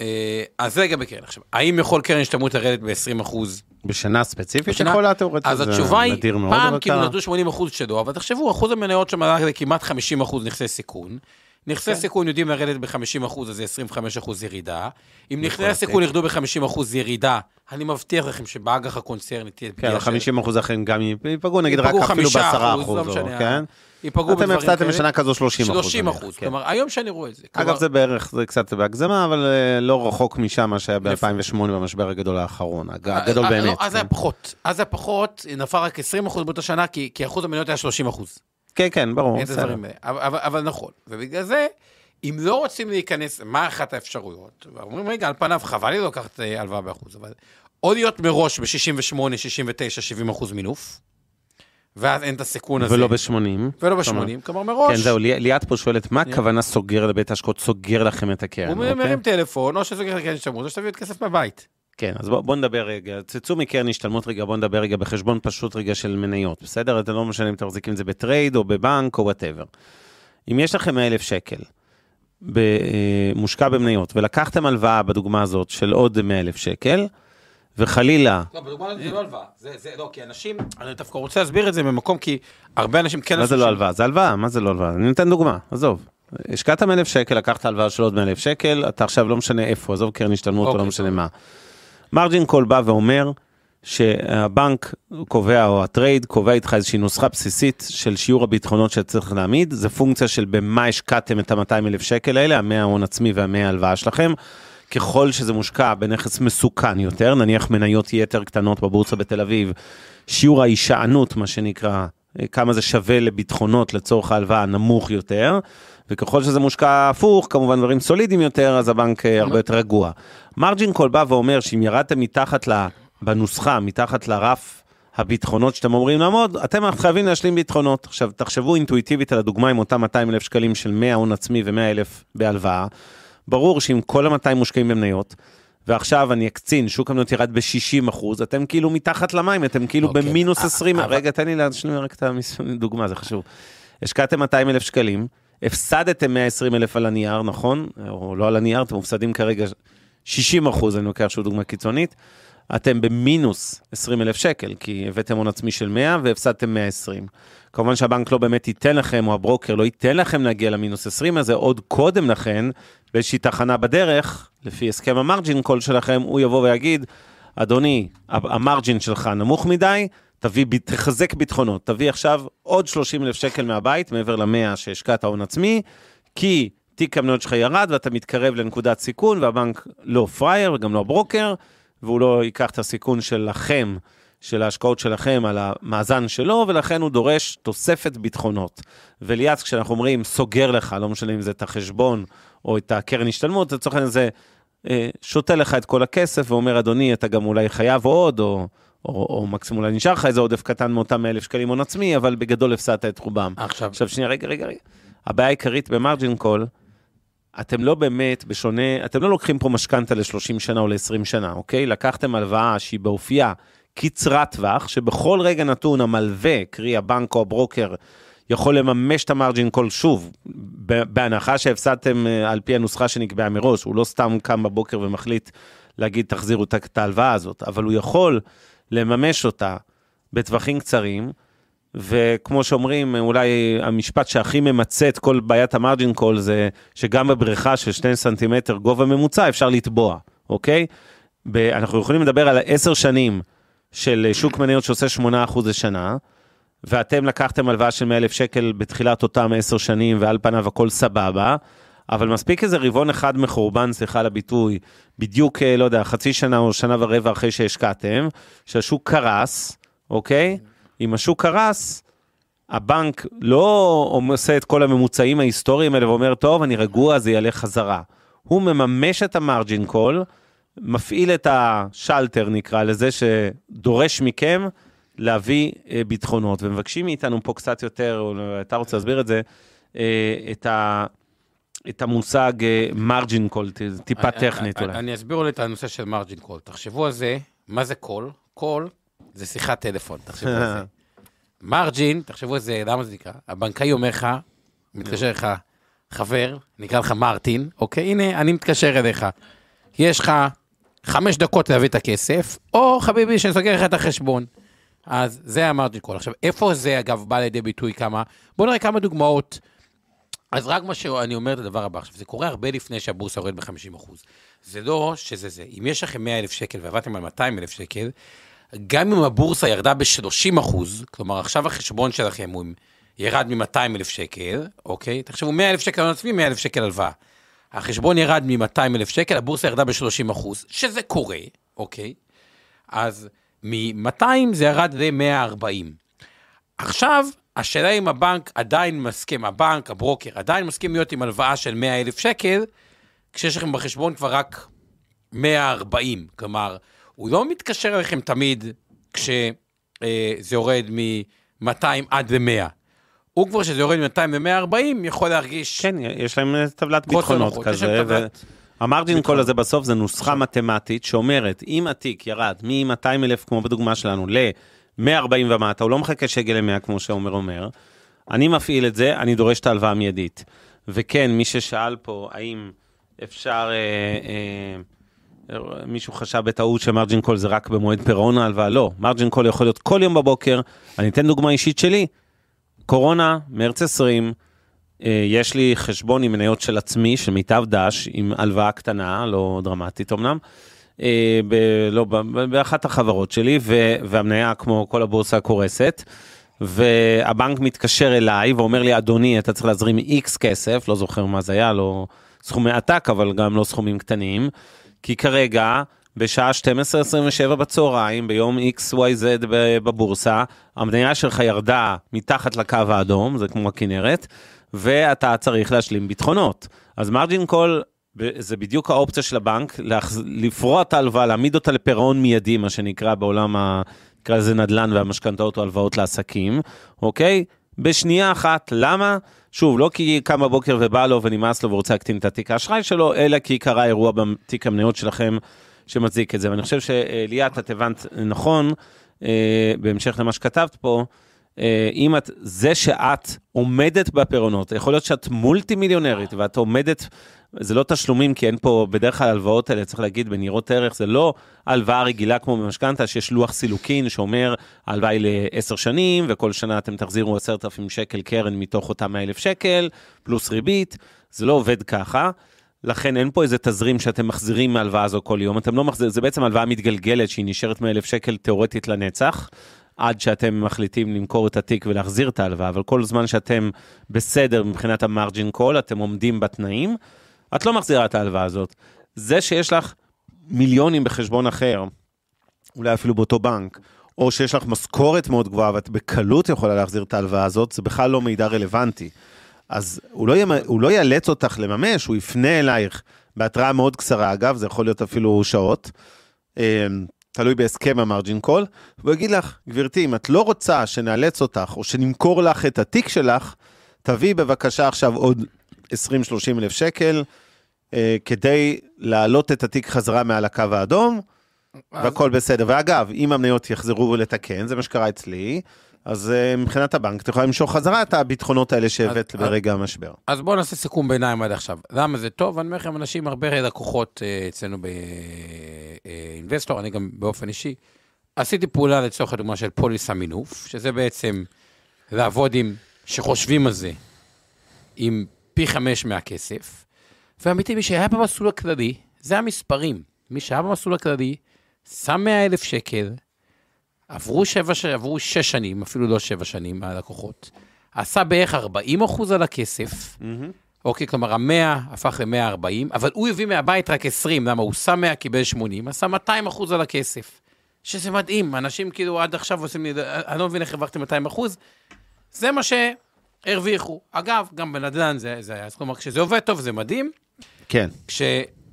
אה, אז זה לגבי קרן. עכשיו, האם יכול קרן השתלמות לרדת ב-20 אחוז בשנה ספציפית בשנה- יכולה תיאורטית, אז התשובה היא, פעם כאילו. נתנו 80 אחוז שלו, אבל תחשבו, אחוז המניות שם הלך לכמעט 50 אחוז נכסי סיכון. נכסי כן. סיכון יודעים לרדת ב-50 אחוז, אז זה 25 אחוז ירידה. אם נכסי. הסיכון ירדו ב-50 אחוז ירידה, אני מבטיח לכם שבאג"ח הקונצרני תהיה כן, פגיעה אבל 50 אחוז אחרים גם ייפגעו, נגיד רק אפילו 5%, ב-10 לא אחוז, משנה, כן? ייפגעו אתם בדברים הפסדתם כאלה. בשנה כזו 30 אחוז. 30 נניח, אחוז. כן. כלומר, היום שאני רואה את זה. אגב, כלומר, זה בערך, זה קצת בהגזמה, אבל אה, לא רחוק משם מה שהיה ב-2008 במשבר הגדול האחרון, הג- הגדול אה, אה, באמת. לא, אז כן. היה פחות. אז היה פחות, נפל רק 20 אחוז באותה שנה, כי כי אחוז המניות היה 30 אחוז. כן, כן, ברור. הדברים. אבל, אבל, אבל נכון, ובגלל זה, אם לא רוצים להיכנס, מה אחת האפשרויות? אומרים, רגע, על פניו חבל לי לקחת אה, הלוואה באחוז, אבל או להיות מראש ב-68, 69, 70 אחוז מינוף, ואז אין את הסיכון הזה. ולא ב-80. ולא ב-80, כלומר מראש. כן, זהו, לי- ליאת פה שואלת, מה הכוונה סוגר לבית ההשקעות, סוגר לכם את הקרן, הוא אוקיי? מרים טלפון, או שסוגר את הקרן השתלמות, או שתביאו את כסף מהבית. כן, אז בואו בוא נדבר רגע, צאו מקרן השתלמות רגע, בואו נדבר רגע בחשבון פשוט רגע של מניות, בסדר? אתה לא משנה אם אתם מחזיקים את זה בטרייד או בבנק או whatever. אם יש לכם 100 אלף שקל ב- אה, מושקע במניות, ולקחתם הלוואה בדוגמה הזאת של עוד 100 אלף שקל, וחלילה, לא, בדוגמה הזאת זה לא הלוואה. זה, זה, לא, כי אנשים, אני דווקא רוצה להסביר את זה במקום, כי הרבה אנשים כן... מה זה לא הלוואה? זה הלוואה, מה זה לא הלוואה? אני נותן דוגמה, עזוב. השקעת 100 אלף שקל, לקחת הלוואה של עוד 100 אלף שקל, אתה עכשיו לא משנה איפה, עזוב קרן השתלמות או אוקיי, לא משנה טוב. מה. margin call בא ואומר שהבנק קובע, או הטרייד קובע איתך איזושהי נוסחה בסיסית של שיעור הביטחונות שצריך להעמיד, זה פונקציה של במה השקעתם את ה-200 אלף שקל האלה, ה-100 ההון עצמי וה-100 הלוואה שלכם. ככל שזה מושקע בנכס מסוכן יותר, נניח מניות יתר קטנות בבורסה בתל אביב, שיעור ההישענות, מה שנקרא, כמה זה שווה לביטחונות לצורך ההלוואה, נמוך יותר, וככל שזה מושקע הפוך, כמובן דברים סולידיים יותר, אז הבנק אה, הרבה יותר רגוע. מרג'ין קול בא ואומר שאם ירדתם מתחת ל... בנוסחה, מתחת לרף הביטחונות שאתם אומרים לעמוד, אתם חייבים להשלים ביטחונות. עכשיו, תחשבו אינטואיטיבית על הדוגמה עם אותם 200 אלף שקלים של 100 הון עצמי ו-100 אלף בהלוואה. ברור שאם כל ה-200 מושקעים במניות, ועכשיו אני אקצין, שוק המניות ירד ב-60 אחוז, אתם כאילו מתחת למים, אתם כאילו אוקיי. במינוס אה, 20, אבל- רגע, תן לי להשלים רק את הדוגמה, זה חשוב. השקעתם 200 אלף שקלים, הפסדתם 120 אלף על הנייר, נכון? או לא על הנייר, אתם מופסדים כרגע 60 אחוז, אני לוקח שוב דוגמה קיצונית. אתם במינוס 20 אלף שקל, כי הבאתם הון עצמי של 100 והפסדתם 120. כמובן שהבנק לא באמת ייתן לכם, או הברוקר לא ייתן לכם להגיע למינוס 20 הזה, עוד קודם לכן, באיזושהי תחנה בדרך, לפי הסכם המרג'ין קול שלכם, הוא יבוא ויגיד, אדוני, המרג'ין שלך נמוך מדי, תביא, תחזק ביטחונות, תביא עכשיו עוד 30 אלף שקל מהבית, מעבר ל-100 שהשקעת הון עצמי, כי תיק המניות שלך ירד ואתה מתקרב לנקודת סיכון, והבנק לא פראייר וגם לא הברוקר, והוא לא ייקח את הסיכון שלכם, של ההשקעות שלכם על המאזן שלו, ולכן הוא דורש תוספת ביטחונות. וליאס, כשאנחנו אומרים סוגר לך, לא משנה אם זה את החשבון או את הקרן השתלמות, לצורך העניין זה אה, שותה לך את כל הכסף ואומר, אדוני, אתה גם אולי חייב עוד, או, או, או מקסימום אולי נשאר לך איזה עודף קטן מאותם 100 אלף שקלים הון עצמי, אבל בגדול הפסדת את רובם. עכשיו, עכשיו שנייה, רגע, רגע, רגע. הבעיה העיקרית במרג'ין קול, אתם לא באמת, בשונה, אתם לא לוקחים פה משכנתה ל-30 שנה או ל-20 שנה, אוקיי? לקחתם הלוואה שהיא באופייה קצרת טווח, שבכל רגע נתון המלווה, קרי הבנק או הברוקר, יכול לממש את ה margin call שוב, בהנחה שהפסדתם אה, על פי הנוסחה שנקבעה מראש, הוא לא סתם קם בבוקר ומחליט להגיד תחזירו את ההלוואה הזאת, אבל הוא יכול לממש אותה בטווחים קצרים, וכמו שאומרים, אולי המשפט שהכי ממצה את כל בעיית ה margin call זה שגם בבריכה של 2 סנטימטר גובה ממוצע אפשר לטבוע, אוקיי? ב- אנחנו יכולים לדבר על עשר שנים של שוק מניות שעושה 8% לשנה, ואתם לקחתם הלוואה של 100 אלף שקל בתחילת אותם עשר שנים, ועל פניו הכל סבבה, אבל מספיק איזה רבעון אחד מחורבן, סליחה על הביטוי, בדיוק, אה, לא יודע, חצי שנה או שנה ורבע אחרי שהשקעתם, שהשוק קרס, אוקיי? אם השוק קרס, הבנק לא עושה את כל הממוצעים ההיסטוריים האלה ואומר, טוב, אני רגוע, זה יעלה חזרה. הוא מממש את המרג'ין קול, מפעיל את השלטר, נקרא לזה, שדורש מכם להביא אה, ביטחונות, ומבקשים מאיתנו פה קצת יותר, לא, אתה רוצה להסביר את זה, אה, את, ה, את המושג margin call, טיפה אני- טכנית אני- אולי. אני אסביר אולי את הנושא של margin call. תחשבו על זה, מה זה call? call זה שיחת טלפון, תחשבו על זה. <laughs> margin, תחשבו על זה, למה זה נקרא? הבנקאי אומר לך, מתקשר לך, חבר, נקרא לך מרטין, אוקיי, הנה, אני מתקשר אליך. יש לך חמש דקות להביא את הכסף, או חביבי, שאני סוגר לך את החשבון. אז זה המרג'ין קול. עכשיו, איפה זה, אגב, בא לידי ביטוי כמה? בואו נראה כמה דוגמאות. אז רק מה שאני אומר את הדבר הבא, עכשיו, זה קורה הרבה לפני שהבורסה יורדת ב-50%. זה לא שזה זה. אם יש לכם 100 אלף שקל ועבדתם על 200 אלף שקל, גם אם הבורסה ירדה ב-30 אחוז, כלומר עכשיו החשבון שלכם הוא ירד מ-200 אלף שקל, אוקיי? תחשבו 100 אלף שקל הון עצמי, 100 אלף שקל הלוואה. החשבון ירד מ-200 אלף שקל, הבורסה ירדה ב-30 אחוז, שזה קורה, אוקיי? אז מ-200 זה ירד ל-140. עכשיו, השאלה אם הבנק עדיין מסכים, הבנק, הברוקר, עדיין מסכים להיות עם הלוואה של 100 אלף שקל, כשיש לכם בחשבון כבר רק 140. כלומר, הוא לא מתקשר אליכם תמיד כשזה יורד מ-200 עד ל-100. הוא כבר, כשזה יורד מ-200 ל-140, יכול להרגיש... כן, יש להם אה, טבלת ביטחונות כזה. המרג'ין. קול הזה בסוף זה נוסחה מתמטית שאומרת, אם התיק ירד מ-200 אלף, כמו בדוגמה שלנו, ל-140 ומטה, הוא לא מחכה שיגיע ל-100, כמו שעומר אומר, אני מפעיל את זה, אני דורש את ההלוואה המיידית. וכן, מי ששאל פה, האם אפשר, אה, אה, מישהו חשב בטעות ש margin call זה רק במועד פירעון ההלוואה, לא, margin call יכול להיות כל יום בבוקר, אני אתן דוגמה אישית שלי, קורונה, מרץ 20, אה, יש לי חשבון עם מניות של עצמי, של מיטב דש, עם הלוואה קטנה, לא דרמטית אמנם, אה, ב- לא, באחת החברות שלי, ו- והמניה, כמו כל הבורסה, קורסת. והבנק מתקשר אליי ואומר לי, אדוני, אתה צריך להזרים איקס כסף, לא זוכר מה זה היה, לא סכומי עתק, אבל גם לא סכומים קטנים, כי כרגע, בשעה 12:27 בצהריים, ביום XYZ בבורסה, המניה שלך ירדה מתחת לקו האדום, זה כמו הכנרת, ואתה צריך להשלים ביטחונות. אז מרג'ין קול, זה בדיוק האופציה של הבנק, להחז... לפרוע את ההלוואה, להעמיד אותה לפירעון מיידי, מה שנקרא בעולם ה... נקרא לזה נדל"ן והמשכנתאות או הלוואות לעסקים, אוקיי? בשנייה אחת, למה? שוב, לא כי קם בבוקר ובא לו ונמאס לו ורוצה להקטין את התיק האשראי שלו, אלא כי קרה אירוע בתיק המניות שלכם שמצדיק את זה. ואני חושב שליאת, את הבנת נכון, אה, בהמשך למה שכתבת פה, אה, אם את, זה שאת עומדת בפירעונות, יכול להיות שאת מולטי מיליונרית ואת עומדת, זה לא תשלומים, כי אין פה, בדרך כלל הלוואות האלה, צריך להגיד, בניירות ערך, זה לא הלוואה רגילה כמו במשכנתה, שיש לוח סילוקין שאומר, ההלוואה היא לעשר שנים, וכל שנה אתם תחזירו עשרת אלפים שקל קרן מתוך אותם 100 אלף שקל, פלוס ריבית, זה לא עובד ככה. לכן אין פה איזה תזרים שאתם מחזירים מההלוואה הזו כל יום, אתם לא מחזירים, זה בעצם הלוואה מתגלגלת שהיא נשארת 100 אלף שקל תיאורטית לנצח, עד שאתם מחליטים למכור את התיק ולהחזיר את ההלוואה, אבל כל זמן שאתם בסדר מבחינת המרג'ין קול, אתם עומדים בתנאים, את לא מחזירה את ההלוואה הזאת. זה שיש לך מיליונים בחשבון אחר, אולי אפילו באותו בנק, או שיש לך משכורת מאוד גבוהה ואת בקלות יכולה להחזיר את ההלוואה הזאת, זה בכלל לא מידע רלוונטי. אז הוא לא, ימ... הוא לא יאלץ אותך לממש, הוא יפנה אלייך בהתראה מאוד קצרה, אגב, זה יכול להיות אפילו שעות, אה, תלוי בהסכם המרג'ין קול, והוא יגיד לך, גברתי, אם את לא רוצה שנאלץ אותך, או שנמכור לך את התיק שלך, תביאי בבקשה עכשיו עוד 20-30 אלף שקל, אה, כדי להעלות את התיק חזרה מעל הקו האדום, והכל בסדר. ואגב, אם המניות יחזרו לתקן, זה מה שקרה אצלי, אז אה, מבחינת הבנק, את יכולה למשוך חזרה את הביטחונות האלה שהבאת אז- ברגע המשבר. אז בואו נעשה סיכום ביניים עד עכשיו. למה זה טוב? אני אומר לכם, אנשים, הרבה לקוחות אה, אצלנו באינבסטור, אני גם באופן אישי, עשיתי פעולה לצורך הדוגמה של פוליס המינוף, שזה בעצם לעבוד עם, שחושבים על זה, עם פי חמש מהכסף, ואמיתי, מי שהיה במסלול הכללי, זה המספרים. מי שהיה במסלול הכללי, שם 100 אלף שקל, עברו, שבע, ש- עברו שש שנים, אפילו לא שבע שנים, הלקוחות, עשה בערך 40 אחוז על הכסף, אוקיי, כלומר המאה הפך ל-140, אבל הוא הביא מהבית רק 20, למה הוא שם 100, קיבל 80, עשה 200 אחוז על הכסף. שזה מדהים, אנשים כאילו עד עכשיו עושים לי, אני לא מבין איך הרווחתם 200 אחוז, זה מה שהרוויחו. אגב, גם בנדל"ן זה, זה היה, אז כלומר, כשזה עובד טוב זה מדהים, כן.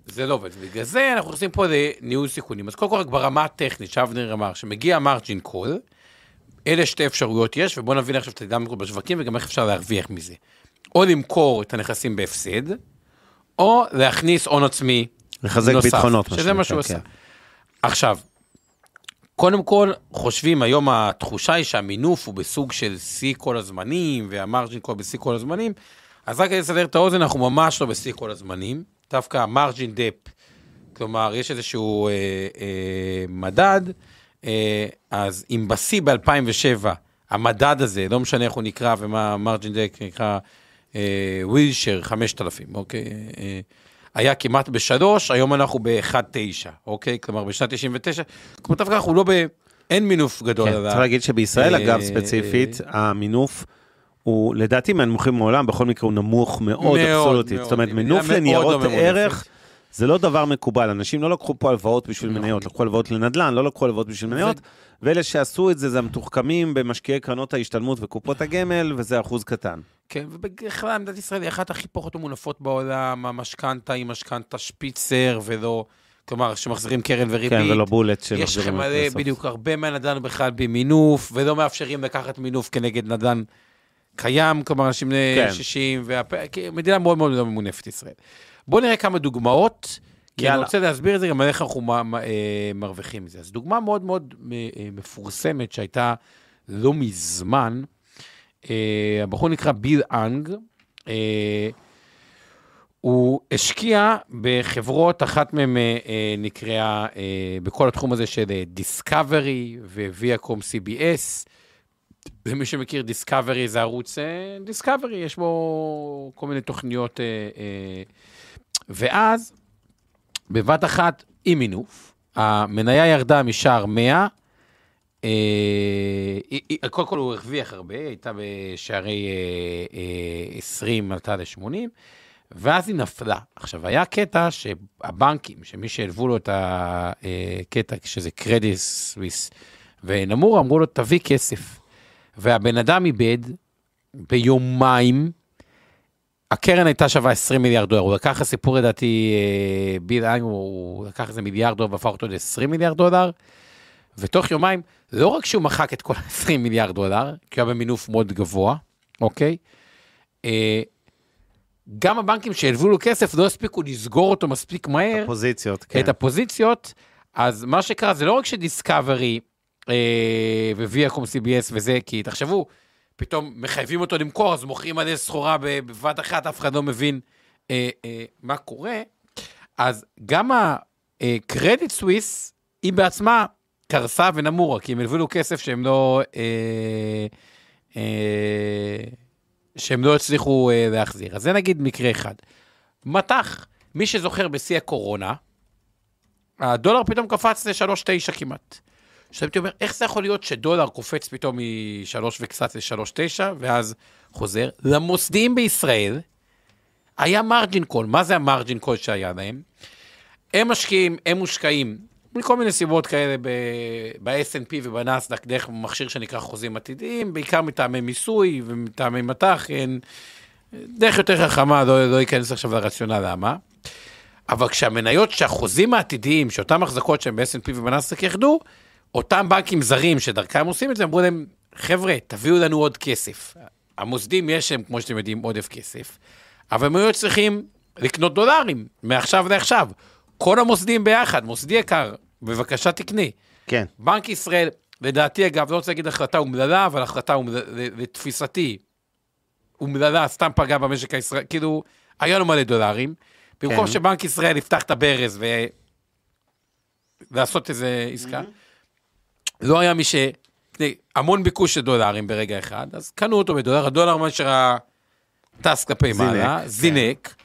כשזה לא עובד. בגלל זה אנחנו נכנסים פה לניהול סיכונים. אז קודם כל רק ברמה הטכנית, שאבנר אמר, שמגיע margin call, אלה שתי אפשרויות יש, ובואו נבין עכשיו את הדינמיקות בשווקים וגם איך אפשר להרוויח מזה. או למכור את הנכסים בהפסד, או להכניס הון עצמי לחזק נוסף, ביטחונות, מה שזה מה שהוא כן. עושה. עכשיו, קודם כל, חושבים, היום התחושה היא שהמינוף הוא בסוג של שיא כל הזמנים, והמרג'ין קול בשיא כל הזמנים, אז רק כדי לסדר את האוזן, אנחנו ממש לא בשיא כל הזמנים. דווקא המרג'ין דפ, כלומר, יש איזשהו אה, אה, מדד, אה, אז אם בשיא ב-2007, המדד הזה, לא משנה איך הוא נקרא ומה מרג'ין דק נקרא, ווילשר 5000, אוקיי? אה, היה כמעט בשלוש, היום אנחנו ב-1.9, אוקיי? כלומר, בשנת 99, כלומר, דווקא אנחנו לא ב... אין מינוף גדול כן. צריך להגיד שבישראל, אה, אגב, ספציפית, המינוף הוא, לדעתי, מהנמוכים מעולם, בכל מקרה הוא נמוך מאוד מאוד, אבסולוטית. מאוד. זאת אומרת, מינוף לניירות לא ממונפת. ערך, זה לא דבר מקובל. אנשים לא לקחו פה הלוואות בשביל נכון. מניות, לקחו הלוואות לנדל"ן, לא לקחו הלוואות בשביל מניות, ואלה שעשו את זה, זה המתוחכמים במשקיעי קרנות ההשתלמות וקופות הגמל, וזה אחוז קטן. כן, ובכלל מדינת ישראל היא אחת הכי פחות ממונפות בעולם, המשכנתה היא משכנתה שפיצר ולא... כלומר, שמחזירים קרן וריבית. כן, ולא בולט יש שמחזירים לכם את מלא. בדיוק, הרבה מהנדל"ן בכלל במינוף, ולא מאפשרים לקחת מינוף כנגד נדל"ן קיים, כלומר, אנשים בני כן. 60, והפ- מדינה מאוד מאוד לא ממונפת ישראל. בואו נראה כמה דוגמאות, כי אני יאללה. רוצה להסביר את זה גם על איך אנחנו מ- מ- אה, מרוויחים מזה. אז דוגמה מאוד מאוד מ- אה, מפורסמת שהייתה לא מזמן, אה, הבחור נקרא Bill Hwang, אה, הוא השקיע בחברות, אחת מהן אה, אה, נקראה אה, בכל התחום הזה של אה, דיסקאברי וויאקום CBS. ומי שמכיר דיסקאברי זה ערוץ דיסקאברי, יש בו כל מיני תוכניות. אה, אה, ואז, בבת אחת, עם מינוף, המניה ירדה משער 100, אה, היא- היא- קודם כל הוא הרוויח הרבה, הייתה בשערי אה, אה, 20, עלתה ל-80, ואז היא נפלה. עכשיו, היה קטע שהבנקים, שמי שהלוו לו את הקטע, שזה קרדיט סוויס ונמור, אמרו לו, תביא כסף. והבן אדם איבד ביומיים, הקרן הייתה שווה 20 מיליארד דולר, הוא לקח הסיפור לדעתי, אה, ביל איינג, הוא לקח איזה מיליארד דולר והפך אותו ל-20 מיליארד דולר, ותוך יומיים, לא רק שהוא מחק את כל ה-20 מיליארד דולר, כי הוא היה במינוף מאוד גבוה, אוקיי? אה, גם הבנקים שהלוו לו כסף לא הספיקו לסגור אותו מספיק מהר, פוזיציות, כן. את הפוזיציות, אז מה שקרה זה לא רק שדיסקאברי וויאקום CBS וזה, כי תחשבו, פתאום מחייבים אותו למכור, אז מוכרים מלא סחורה בבת אחת, אף אחד לא מבין אה, אה, מה קורה. אז גם הקרדיט סוויס, היא בעצמה קרסה ונמורה, כי הם הלוו לו כסף שהם לא... אה, אה, שהם לא הצליחו אה, להחזיר. אז זה נגיד מקרה אחד. מטח, מי שזוכר בשיא הקורונה, הדולר פתאום קפץ ל-3.9 כמעט. עכשיו הייתי אומר, איך זה יכול להיות שדולר קופץ פתאום מ-3 וקצת ל-3.9, ואז חוזר? למוסדיים בישראל היה מרג'ין קול. מה זה המרג'ין קול שהיה להם? הם משקיעים, הם מושקעים, מכל מיני סיבות כאלה ב- ב-S&P ובנסדק, דרך מכשיר שנקרא חוזים עתידיים, בעיקר מטעמי מיסוי ומטעמי מטח, אין, דרך יותר חכמה, לא, לא אכנס עכשיו לרציונל למה. אבל כשהמניות, שהחוזים העתידיים, שאותן החזקות שהם ב-S&P ובנסדק ירדו, אותם בנקים זרים שדרכם עושים את זה, אמרו להם, חבר'ה, תביאו לנו עוד כסף. המוסדים יש להם, כמו שאתם יודעים, עודף כסף, אבל הם היו צריכים לקנות דולרים, מעכשיו לעכשיו. כל המוסדים ביחד, מוסדי יקר, בבקשה תקנה. כן. בנק ישראל, לדעתי אגב, לא רוצה להגיד החלטה אומללה, אבל החלטה אומללה, לתפיסתי, אומללה, סתם פגעה במשק הישראלי, כאילו, היה לו מלא דולרים. במקום כן. שבנק ישראל יפתח את הברז ו... לעשות איזה עסקה, לא היה מי ש... המון ביקוש של דולרים ברגע אחד, אז קנו אותו בדולר, הדולר מאשר טס כלפי זינק, מעלה, כן. זינק,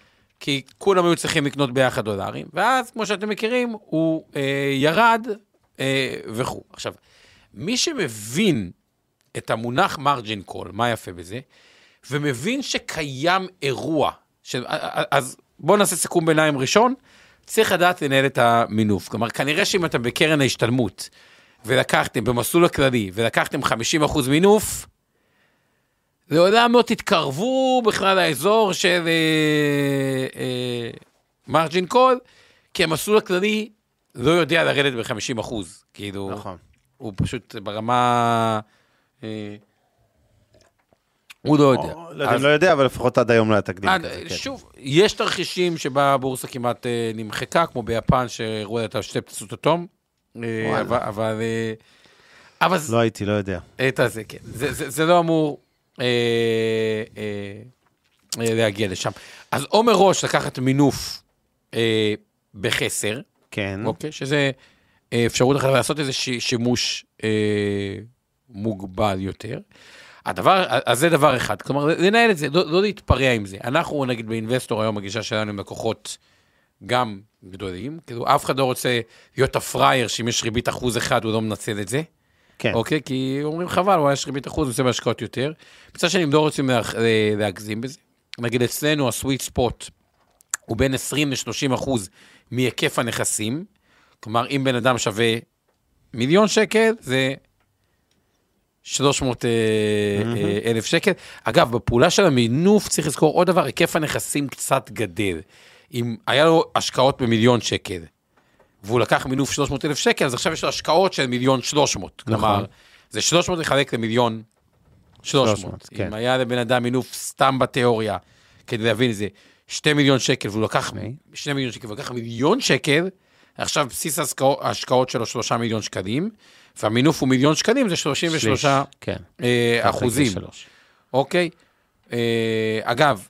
כי כולם היו צריכים לקנות ביחד דולרים, ואז, כמו שאתם מכירים, הוא אה, ירד אה, וכו'. עכשיו, מי שמבין את המונח מרג'ין קול, מה יפה בזה, ומבין שקיים אירוע, של, אז בואו נעשה סיכום ביניים ראשון, צריך לדעת לנהל את המינוף. כלומר, כנראה שאם אתם בקרן ההשתלמות, ולקחתם במסלול הכללי, ולקחתם 50% מינוף, לעולם לא תתקרבו בכלל לאזור של מרג'ין קול, כי המסלול הכללי לא יודע לרדת ב-50%. כאילו, נכון. הוא פשוט ברמה... אה, הוא לא יודע. לא יודע אם לא יודע, אבל לפחות עד היום לא היה תקדים כזה. כן. שוב, יש תרחישים שבה הבורסה כמעט אה, נמחקה, כמו ביפן, שהראו את שתי פצצות אטום. אה. אבל- אבל... אה, אבל לא הייתי, לא יודע. את הזה, כן. זה, זה, זה לא אמור אה, אה, אה, להגיע לשם. אז או מראש לקחת מינוף אה, בחסר, כן. אוקיי? שזה אפשרות אחת לעשות איזה ש, שימוש אה, מוגבל יותר. הדבר, אז זה דבר אחד, כלומר, לנהל את זה, לא, לא להתפרע עם זה. אנחנו, נגיד, באינבסטור היום, הגישה שלנו עם לקוחות גם גדולים, כאילו, אף אחד לא רוצה להיות הפראייר, שאם יש ריבית אחוז אחד, הוא לא מנצל את זה. כן. אוקיי? כי אומרים חבל, אולי יש ריבית אחוז, נעשה בהשקעות יותר. מצד שני, הם לא רוצים לה, להגזים בזה. נגיד אצלנו הסוויט ספוט הוא בין 20 ל-30 אחוז מהיקף הנכסים. כלומר, אם בן אדם שווה מיליון שקל, זה 300 אה, אה, אלף שקל. אגב, בפעולה של המינוף צריך לזכור עוד דבר, היקף הנכסים קצת גדל. אם היה לו השקעות במיליון שקל, והוא לקח מינוף 300 אלף שקל, אז עכשיו יש לו השקעות של מיליון 300. כלומר, זה 300 לחלק למיליון 300. 300, כן. אם היה לבן אדם מינוף סתם בתיאוריה, כדי להבין את זה, 2 מיליון שקל, והוא לקח אוקיי. 2 מיליון שקל, והוא לקח מיליון שקל, עכשיו בסיס ההשקעות- שלו 3 מיליון שקלים, והמינוף הוא מיליון שקלים, זה 33 שליש, כן. אה, אחוזים. אוקיי? אה, אגב,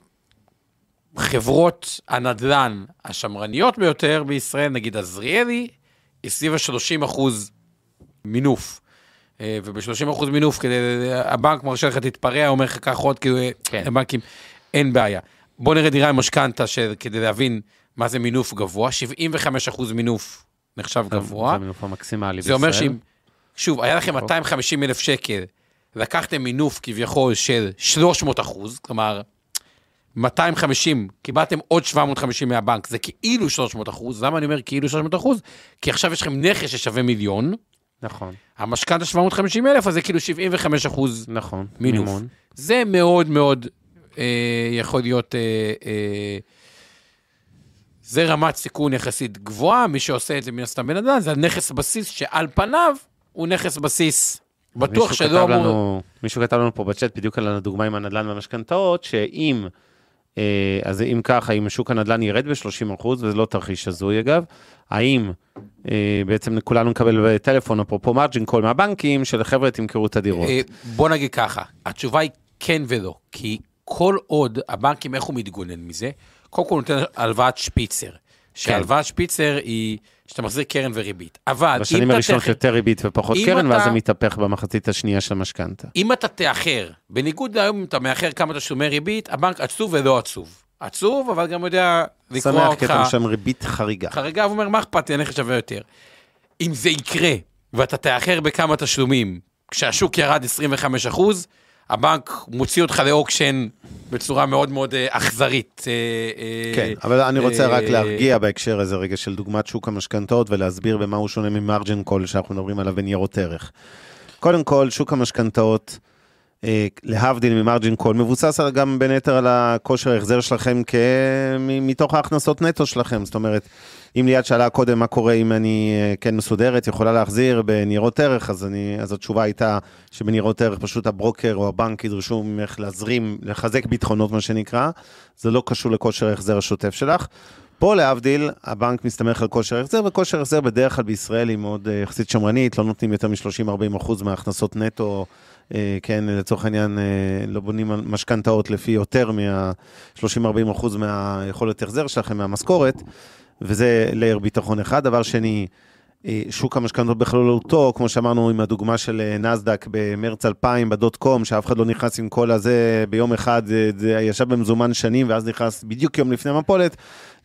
חברות הנדל"ן השמרניות ביותר בישראל, נגיד עזריאלי, היא סביב ה-30 אחוז מינוף. אה, וב-30 אחוז מינוף, כדי, הבנק מרשה לך תתפרע, אומר לך קח עוד, כאילו, כן. לבנקים אין בעיה. בוא נראה דירה עם משכנתה, כדי להבין מה זה מינוף גבוה, 75 אחוז מינוף נחשב גבוה. זה המינוף המקסימלי זה אומר בישראל. שאם, שוב, היה לכם 250 אלף שקל, לקחתם מינוף כביכול של 300 אחוז, כלומר, 250, קיבלתם עוד 750 מהבנק, זה כאילו 300 אחוז, למה אני אומר כאילו 300 אחוז? כי עכשיו יש לכם נכס ששווה מיליון, נכון, המשכנתה 750 אלף, אז זה כאילו 75 אחוז נכון. מינוף. מימון. זה מאוד מאוד אה, יכול להיות, אה, אה, זה רמת סיכון יחסית גבוהה, מי שעושה את זה מן הסתם בן אדם, זה נכס בסיס שעל פניו הוא נכס בסיס. בטוח שלא אמור... לנו, מישהו כתב לנו פה בצ'אט בדיוק על הדוגמה עם הנדל"ן והמשכנתאות, שאם, אז אם ככה, אם שוק הנדל"ן ירד ב-30%, וזה לא תרחיש הזוי אגב, האם אה, בעצם כולנו נקבל טלפון, אפרופו מרג'ין קול מהבנקים, של חבר'ה תמכרו את הדירות. אה, בוא נגיד ככה, התשובה היא כן ולא, כי כל עוד הבנקים, איך הוא מתגונן מזה? קודם כל הוא נותן הלוואת שפיצר, שהלוואת שפיצר היא שאתה מחזיר קרן וריבית. אבל בשנים הראשונות תכף- יותר ריבית ופחות קרן, ואז אתה- זה מתהפך במחצית השנייה של המשכנתה. אם אתה תאחר, בניגוד להיום אם אתה מאחר כמה תשלומי ריבית, הבנק עצוב ולא עצוב. עצוב, אבל גם יודע לקרוא שמח כי אותך. אתה משלם ריבית חריגה. חריגה, הוא אומר, מה אכפת לי, הנכס שווה יותר. אם זה יקרה, ואתה תאחר בכמה תשלומים, כשהשוק ירד 25 אחוז, הבנק מוציא אותך ל auction בצורה מאוד מאוד אה, אכזרית. אה, אה, כן, אבל אני רוצה רק להרגיע בהקשר הזה רגע של דוגמת שוק המשכנתאות ולהסביר במה הוא שונה מ margin call שאנחנו מדברים עליו בניירות ערך. קודם כל, שוק המשכנתאות, להבדיל מ margin call, מבוסס גם בין היתר על הכושר ההחזר שלכם כ... מתוך ההכנסות נטו שלכם. זאת אומרת, אם ליאת שאלה קודם מה קורה אם אני אה, כן מסודרת, יכולה להחזיר בניירות ערך, אז, אני, אז התשובה הייתה שבניירות ערך פשוט הברוקר או הבנק ידרשו ממך להזרים, לחזק ביטחונות מה שנקרא, זה לא קשור לכושר ההחזר השוטף שלך. פה להבדיל, הבנק מסתמך על כושר החזר, וכושר החזר בדרך כלל בישראל היא מאוד אה, יחסית שמרנית, לא נותנים יותר מ-30-40 אחוז מההכנסות נטו, אה, כן, לצורך העניין, אה, לא בונים משכנתאות לפי יותר מה-30-40 אחוז מהיכולת החזר שלכם, מהמשכורת, וזה לייר ביטחון אחד. דבר שני, אה, שוק המשכנתות בכללותו, כמו שאמרנו עם הדוגמה של אה, נסדק במרץ 2000 בדוט קום, שאף אחד לא נכנס עם כל הזה ביום אחד, זה, ישב במזומן שנים ואז נכנס בדיוק יום לפני מפולת.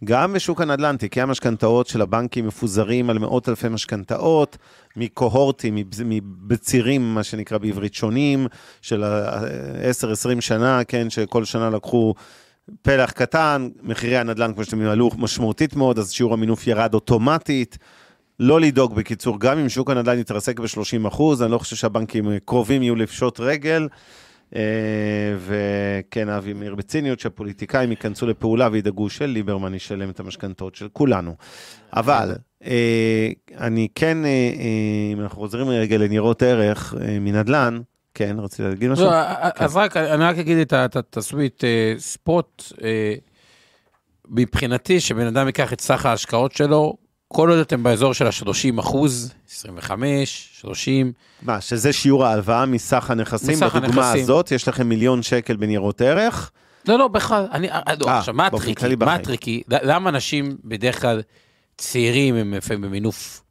גם בשוק הנדל"ן, תיקי המשכנתאות של הבנקים מפוזרים על מאות אלפי משכנתאות, מקוהורטים, מבצירים, מה שנקרא בעברית שונים, של ה- 10-20 שנה, כן, שכל שנה לקחו פלח קטן, מחירי הנדל"ן, כמו שאתם יודעים, עלו משמעותית מאוד, אז שיעור המינוף ירד אוטומטית. לא לדאוג, בקיצור, גם אם שוק הנדל"ן יתרסק ב-30 אחוז, אני לא חושב שהבנקים קרובים יהיו לפשוט רגל. אה, וכן, אבי מאיר בציניות, שהפוליטיקאים ייכנסו לפעולה וידאגו שליברמן ישלם את המשכנתאות של כולנו. אבל אה, אני כן, אה, אם אנחנו חוזרים רגע לניירות ערך מנדל"ן, כן, רציתי להגיד משהו? לא, אז רק, אני רק אגיד את ה- את התסווית אה, ספוט, מבחינתי, שבן אדם ייקח את סך ההשקעות שלו, כל עוד אתם באזור של ה-30 אחוז, 25, 30, מה, שזה שיעור ההלוואה מסך הנכסים? מסך בדוגמה הנכסים. הזאת, יש לכם מיליון שקל בניירות ערך. לא, לא, בכלל, אני, אה, לא, אה, עכשיו, מה הטריקי? מה. הטריקי? למה אנשים בדרך כלל צעירים הם לפעמים במינוף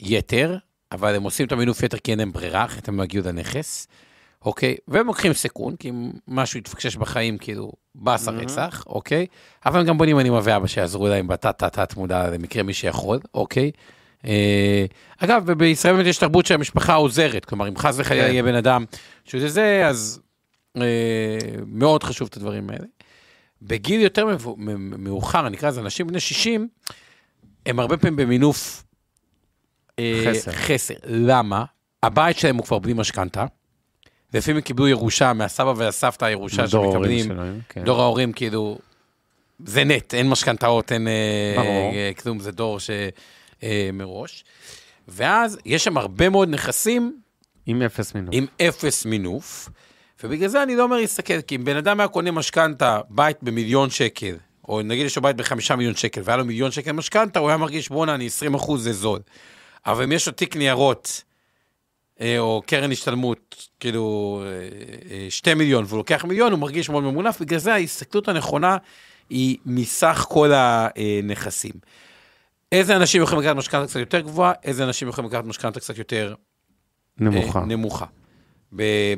יתר, אבל הם עושים את המינוף יתר כי אין להם ברירה, אחרת הם לא יגיעו לנכס, אוקיי? והם לוקחים סיכון, כי אם משהו יתפקשש בחיים, כאילו, באס הרצח, אוקיי? אבל הם גם בונים אני ואבא שיעזרו להם בתת-תת-תת מודע למקרה מי שיכול, אוקיי? אה, אגב, בישראל באמת יש תרבות שהמשפחה עוזרת, כלומר, אם חס וחלילה כן. יהיה בן אדם שזה זה, אז אה, מאוד חשוב את הדברים האלה. בגיל יותר מאוחר, נקרא לזה אנשים בני 60, הם הרבה פעמים במינוף אה, חסר. חסר. למה? הבית שלהם הוא כבר בלי משכנתה. לפעמים הם קיבלו ירושה מהסבא והסבתא, הירושה דור ההורים שמקבלים. שלהם, כן. דור ההורים, כאילו, זה נט, אין משכנתאות, אין אה. אה, כלום, זה דור ש... אה. ואז יש שם הרבה מאוד נכסים עם אפס מינוף. עם אפס מינוף, ובגלל זה אני לא אומר להסתכל, כי אם בן אדם היה קונה משכנתה, בית במיליון שקל, או נגיד יש לו בית בחמישה מיליון שקל, והיה לו מיליון שקל משכנתה, הוא היה מרגיש, בואנה, אני 20 אחוז, זה זול. אבל אם יש לו תיק ניירות, או קרן השתלמות, כאילו, אה, אה, שתי מיליון, והוא לוקח מיליון, הוא מרגיש מאוד ממונף, בגלל זה ההסתכלות הנכונה היא מסך כל הנכסים. איזה אנשים יכולים לקחת משכנתה קצת יותר גבוהה, איזה אנשים יכולים לקחת משכנתה קצת יותר נמוכה. אה, נמוכה.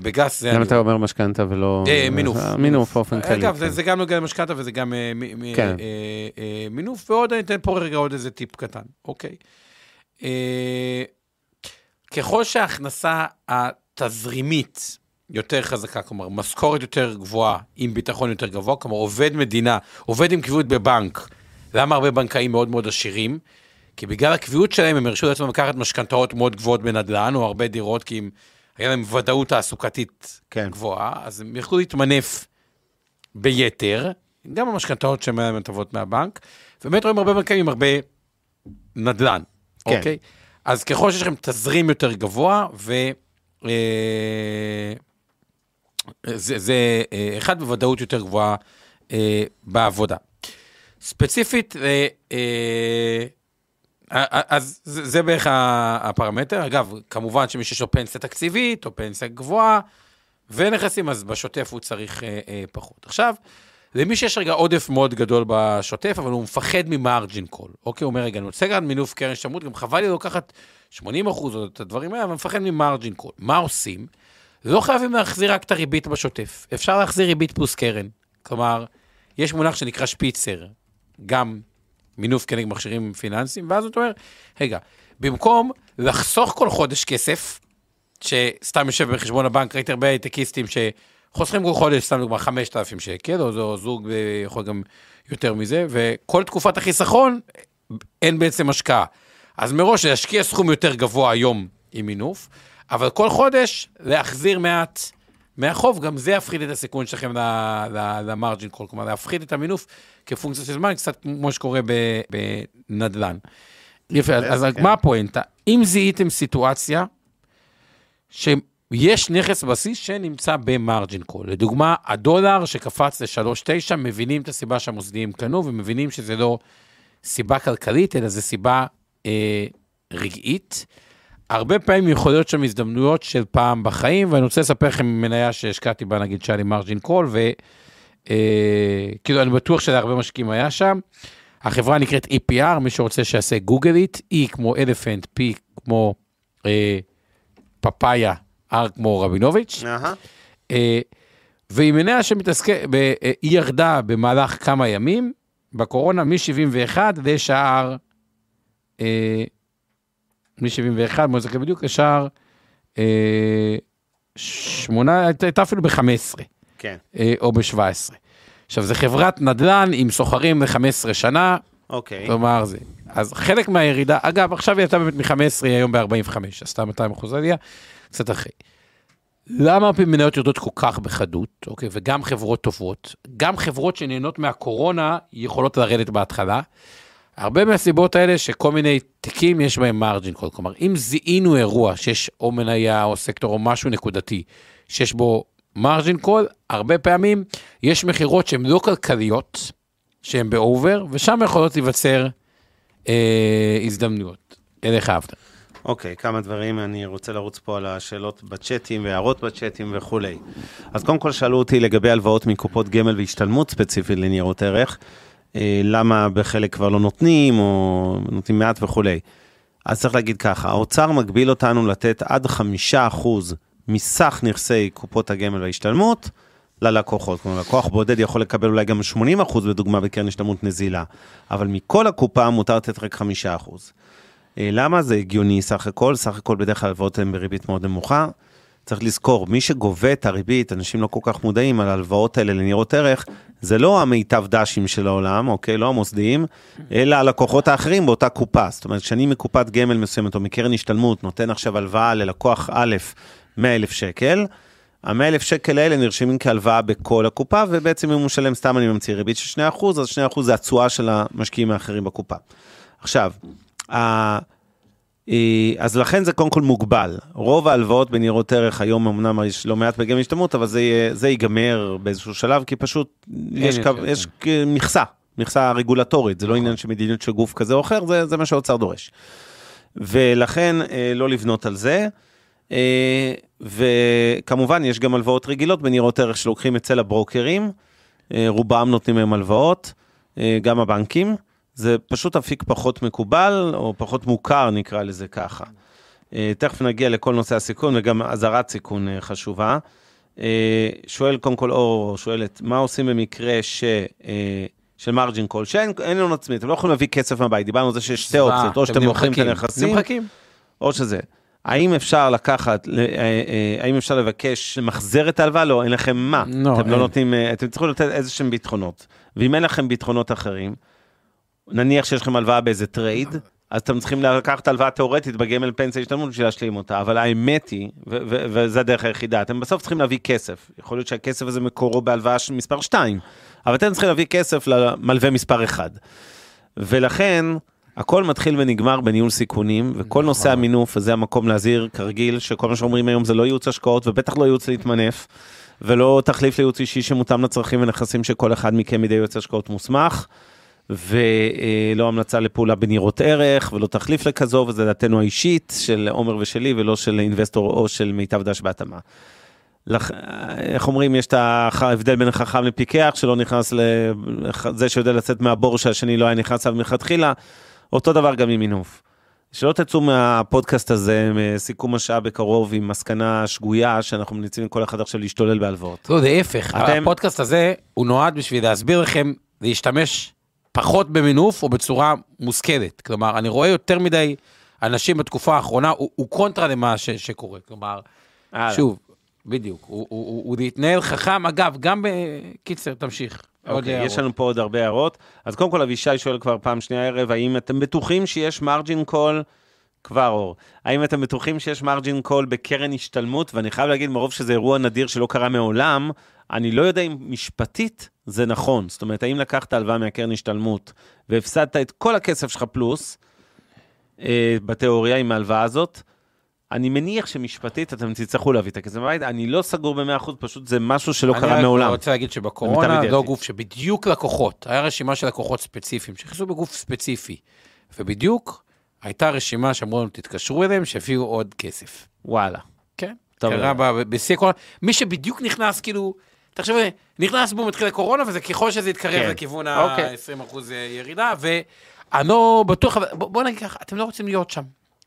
בגס זה... למה אתה אומר משכנתה ולא... אה, מינוף. אה, מינוף באופן כללי. אגב, זה, כן. זה גם נוגע למשכנתה וזה גם אה, כן. אה, אה, מינוף, ועוד אני אתן פה רגע עוד איזה טיפ קטן, אוקיי. ככל שההכנסה התזרימית יותר חזקה, כלומר, משכורת יותר גבוהה עם ביטחון יותר גבוה, כלומר, עובד מדינה, עובד עם קביעות בבנק, למה הרבה בנקאים מאוד מאוד עשירים? כי בגלל הקביעות שלהם הם הרשו לעצמם לקחת משכנתאות מאוד גבוהות בנדל"ן, או הרבה דירות, כי הם, היה להם ודאות תעסוקתית כן. גבוהה, אז הם יכלו להתמנף ביתר, גם המשכנתאות שהן להם הטבות מהבנק, ובאמת רואים הרבה בנקאים עם הרבה נדל"ן, כן. אוקיי? אז ככל שיש לכם תזרים יותר גבוה, ו... אה, זה, זה אה, אחד בוודאות יותר גבוהה אה, בעבודה. ספציפית, אה, אה, אז זה, זה בערך הפרמטר. אגב, כמובן שמי שיש לו פנסיה תקציבית או פנסיה גבוהה ונכסים, אז בשוטף הוא צריך אה, אה, פחות. עכשיו, למי שיש רגע עודף מאוד גדול בשוטף, אבל הוא מפחד מ margin call. אוקיי, הוא אומר, רגע, אני רוצה לקחת מינוף קרן השתלמות, גם חבל לי לקחת 80 אחוז או את הדברים האלה, אבל מפחד מ margin call. מה עושים? לא חייבים להחזיר רק את הריבית בשוטף, אפשר להחזיר ריבית פלוס קרן. כלומר, יש מונח שנקרא שפיצר, גם מינוף כנגד מכשירים פיננסיים, ואז אתה אומר, רגע, במקום לחסוך כל חודש כסף, שסתם יושב בחשבון הבנק, ראיתי הרבה הייטקיסטים שחוסכים כל חודש, סתם דוגמה, 5,000 שקל, או, או זוג אה, יכול גם יותר מזה, וכל תקופת החיסכון אין בעצם השקעה. אז מראש להשקיע סכום יותר גבוה היום עם מינוף, אבל כל חודש להחזיר מעט מהחוב, גם זה יפחית את הסיכון שלכם למרג'ין קול, כלומר להפחית את המינוף כפונקציה של זמן, קצת כמו שקורה בנדל"ן. יפה, אז, כן. מה הפואנטה? אם זיהיתם סיטואציה שיש נכס בסיס שנמצא ב margin call, לדוגמה, הדולר שקפץ ל-3.9, מבינים את הסיבה שהמוסדיים קנו ומבינים שזה לא סיבה כלכלית, אלא זה סיבה אה, רגעית. הרבה פעמים יכול להיות שם הזדמנויות של פעם בחיים, ואני רוצה לספר לכם מניה שהשקעתי בה, נגיד, שהיה לי margin call, וכאילו, אני בטוח שלהרבה משקיעים היה שם. החברה נקראת EPR, מי שרוצה שיעשה גוגל איט, E כמו אלפנט, P כמו אה, פפאיה, R כמו רבינוביץ'. אה, והיא מניה שמתעסקת, אה, היא ירדה במהלך כמה ימים בקורונה מ-71 לשער, אה, מ-71, בוא נזכר בדיוק, לשער אה, שמונה, הייתה אפילו ב-15 כן, או ב-17. עכשיו, זו חברת נדל"ן עם סוחרים ל-15 שנה, אוקיי. כלומר זה. אז חלק מהירידה, אגב, עכשיו היא הייתה באמת מ-15, היא היום ב-45, עשתה 200 אחוז עלייה, קצת אחרי. למה מניות יורדות כל כך בחדות, אוקיי, וגם חברות טובות, גם חברות שנהנות מהקורונה יכולות לרדת בהתחלה. הרבה מהסיבות האלה שכל מיני תיקים יש בהם מרג'ין קול, כלומר, אם זיהינו אירוע שיש או מניה או סקטור או משהו נקודתי שיש בו margin call, הרבה פעמים יש מכירות שהן לא כלכליות, שהן ב over, ושם יכולות להיווצר אה, הזדמנויות. אליך אבנר. אוקיי, כמה דברים, אני רוצה לרוץ פה על השאלות בצ'אטים והערות בצ'אטים וכולי. אז קודם כל שאלו אותי לגבי הלוואות מקופות גמל והשתלמות ספציפית לניירות ערך, אה, למה בחלק כבר לא נותנים, או נותנים מעט וכולי. אז צריך להגיד ככה, האוצר מגביל אותנו לתת עד חמישה אחוז מסך נכסי קופות הגמל וההשתלמות ללקוחות. כלומר, לקוח בודד יכול לקבל אולי גם 80 אחוז, לדוגמה, בקרן השתלמות נזילה, אבל מכל הקופה מותר לתת רק חמישה אחוז. אה, למה? זה הגיוני סך הכל, סך הכל בדרך כלל הלוואות הן בריבית מאוד נמוכה. צריך לזכור, מי שגובה את הריבית, אנשים לא כל כך מודעים על ההלוואות האלה לניירות ערך, זה לא המיטב דשים של העולם, אוקיי? לא המוסדיים, אלא הלקוחות האחרים באותה קופה. זאת אומרת, כשאני מקופת גמל מסוימת או מקרן השתלמות נותן עכשיו הלוואה ללקוח א' 100 אלף שקל, ה-100 אלף שקל האלה נרשמים כהלוואה בכל הקופה, ובעצם אם הוא משלם סתם אני ממציא ריבית של 2%, אז 2% זה התשואה של המשקיעים האחרים בקופה. עכשיו, אז לכן זה קודם כל מוגבל. רוב ההלוואות בניירות ערך היום אמנם יש לא מעט בגמל השתלמות, אבל זה, זה ייגמר באיזשהו שלב, כי פשוט יש, קו, יש כ- מכסה, מכסה רגולטורית, זה לא עניין של מדיניות של גוף כזה או אחר, זה, זה מה שהאוצר דורש. ולכן אה, לא לבנות על זה. אה, וכמובן, יש גם הלוואות רגילות בניירות ערך שלוקחים אצל הברוקרים, אה, רובם נותנים היום הלוואות, אה, גם הבנקים. זה פשוט אפיק פחות מקובל, או פחות מוכר, נקרא לזה ככה. אה, תכף נגיע לכל נושא הסיכון, וגם אזהרת סיכון אה, חשובה. אה, שואל קודם כל אור, שואלת, מה עושים במקרה ש... של מרג'ין קול, שאין אין הון עצמי, אתם לא יכולים להביא כסף מהבית, דיברנו על זה שיש שתי אופציות, או שאתם מוכרים את הנכסים, נמחקים. או שזה. האם אפשר לקחת, האם אפשר לבקש למחזר את ההלוואה? לא, אין לכם מה. לא, אתם לא אין. נותנים, אה, אתם צריכים לתת איזה שהם ביטחונות. ואם אין לכם ביטחונות אחרים, נניח שיש לכם הלוואה באיזה trade, אז אתם צריכים לקחת הלוואה תיאורטית בגמל פנסיה השתלמות בשביל להשלים אותה, אבל האמת היא, ו- ו- וזו הדרך היחידה, אתם בסוף צריכים להביא כסף. יכול להיות שהכסף הזה מקורו בהלוואה מספר 2, אבל אתם צריכים להביא כסף למלווה מספר 1. ולכן, הכל מתחיל ונגמר בניהול סיכונים, וכל נושא המינוף, וזה המקום להזהיר, כרגיל, שכל מה שאומרים היום זה לא ייעוץ השקעות, ובטח לא ייעוץ להתמנף, ולא תחליף לייעוץ אישי שמותאם לצרכים ונכסים שכל אחד מכם בידי יועץ השקעות מוסמך. ולא המלצה לפעולה בניירות ערך, ולא תחליף לכזו, וזו דעתנו האישית של עומר ושלי, ולא של אינבסטור או של מיטב דש בהתאמה. לח... איך אומרים, יש את ההבדל בין חכם לפיקח, שלא נכנס לזה שיודע לצאת מהבור שהשני לא היה נכנס אליו מלכתחילה, אותו דבר גם עם מינוף. שלא תצאו מהפודקאסט הזה, מסיכום השעה בקרוב, עם מסקנה שגויה, שאנחנו ממליצים לכל אחד עכשיו להשתולל בהלוואות. לא, להפך, אתם- הפודקאסט הזה הוא נועד בשביל להסביר לכם להשתמש פחות במינוף או בצורה מושכלת. כלומר, אני רואה יותר מדי אנשים בתקופה האחרונה, הוא, הוא קונטרה למה ש, שקורה. כלומר, הלאה. שוב, בדיוק, הוא, הוא, הוא, הוא להתנהל חכם, אגב, גם בקיצר, תמשיך. אוקיי, הערות. יש לנו פה עוד הרבה הערות. אז קודם כל, אבישי שואל כבר פעם שנייה הערב, האם אתם בטוחים שיש margin call, כבר אור, האם אתם בטוחים שיש margin call בקרן השתלמות? ואני חייב להגיד, מרוב שזה אירוע נדיר שלא קרה מעולם, אני לא יודע אם משפטית זה נכון. זאת אומרת, האם לקחת הלוואה מהקרן השתלמות והפסדת את כל הכסף שלך פלוס, אה, בתיאוריה עם ההלוואה הזאת, אני מניח שמשפטית אתם תצטרכו להביא את הכסף מהבית, אני לא סגור ב-100%, פשוט זה משהו שלא קרה אני מעולם. רק רוצה להגיד שבקורונה לא. גוף שבדיוק לקוחות, היה רשימה של לקוחות ספציפיים שנכנסו בגוף ספציפי, ובדיוק הייתה רשימה שאמרו לנו תתקשרו אליהם שיביאו עוד כסף. וואלה. כן, טוב, קרה בשיא הקורונה, מי שבדיוק נכנס כאילו, תחשבו, נכנס בו מתחיל הקורונה וזה ככל שזה יתקרב כן. לכיוון אוקיי. ה-20% ירידה, ואני לא בטוח, אבל בוא בוא נגיד ככה, אתם לא רוצים להיות שם.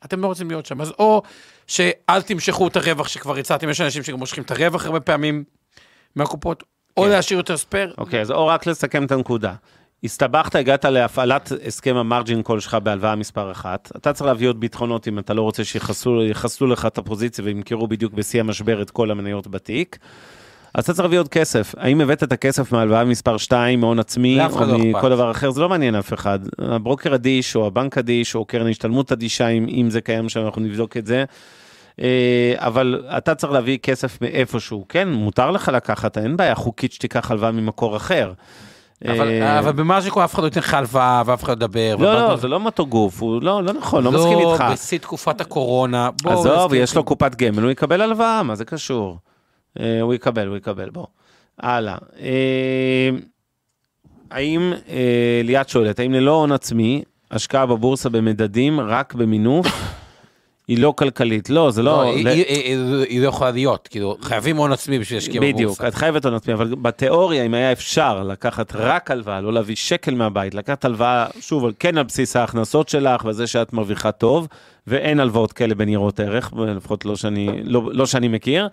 אתם לא רוצים להיות שם, אז או שאל תמשכו את הרווח שכבר הצעתם, יש אנשים שגם מושכים את הרווח הרבה פעמים מהקופות, או כן. להשאיר יותר spare. אוקיי, אז או רק לסכם את הנקודה. הסתבכת, הגעת להפעלת הסכם ה margin call שלך בהלוואה מספר אחת. אתה צריך להביא עוד ביטחונות אם אתה לא רוצה שיחסלו יחסלו לך את הפוזיציה וימכרו בדיוק בשיא המשבר את כל המניות בתיק. אז אתה צריך להביא עוד כסף. האם הבאת את הכסף מהלוואה מספר 2, מהון עצמי, או לא אכפת. מכל דבר אחר, זה לא מעניין אף אחד. הברוקר אדיש, או הבנק אדיש, או קרן השתלמות אדישה, אם, אם זה קיים שם, אנחנו נבדוק את זה. אה, אבל אתה צריך להביא כסף מאיפשהו. כן, מותר לך לקחת, אין בעיה חוקית שתיקח הלוואה ממקור אחר. אבל, אה, אבל במה שקורה, אף אחד לא ייתן לך הלוואה ואף אחד לא ידבר. לא, לא, זה לא מוטו גוף, הוא לא, לא נכון, לא מסכים איתך. לא, בשיא תקופת הקורונה. עזוב. יש לו קופת גמל, הוא יקבל הלוואה, מה זה קשור? אה, הוא יקבל, הוא יקבל, בוא. הלאה. אה, האם, אה, ליאת שואלת, האם ללא הון עצמי, השקעה בבורסה במדדים רק במינוף, <coughs> היא לא כלכלית? לא, זה לא, לא... היא- לא יכולה להיות, כאילו, חייבים הון עצמי בשביל להשקיע בבורסה. בדיוק, את חייבת הון עצמי, אבל בתיאוריה, אם היה אפשר לקחת רק הלוואה, לא להביא שקל מהבית, לקחת הלוואה, שוב, כן על בסיס ההכנסות שלך וזה שאת מרוויחה טוב, ואין הלוואות כאלה בניירות ערך, לפחות לא שאני, לא, לא שאני מכיר,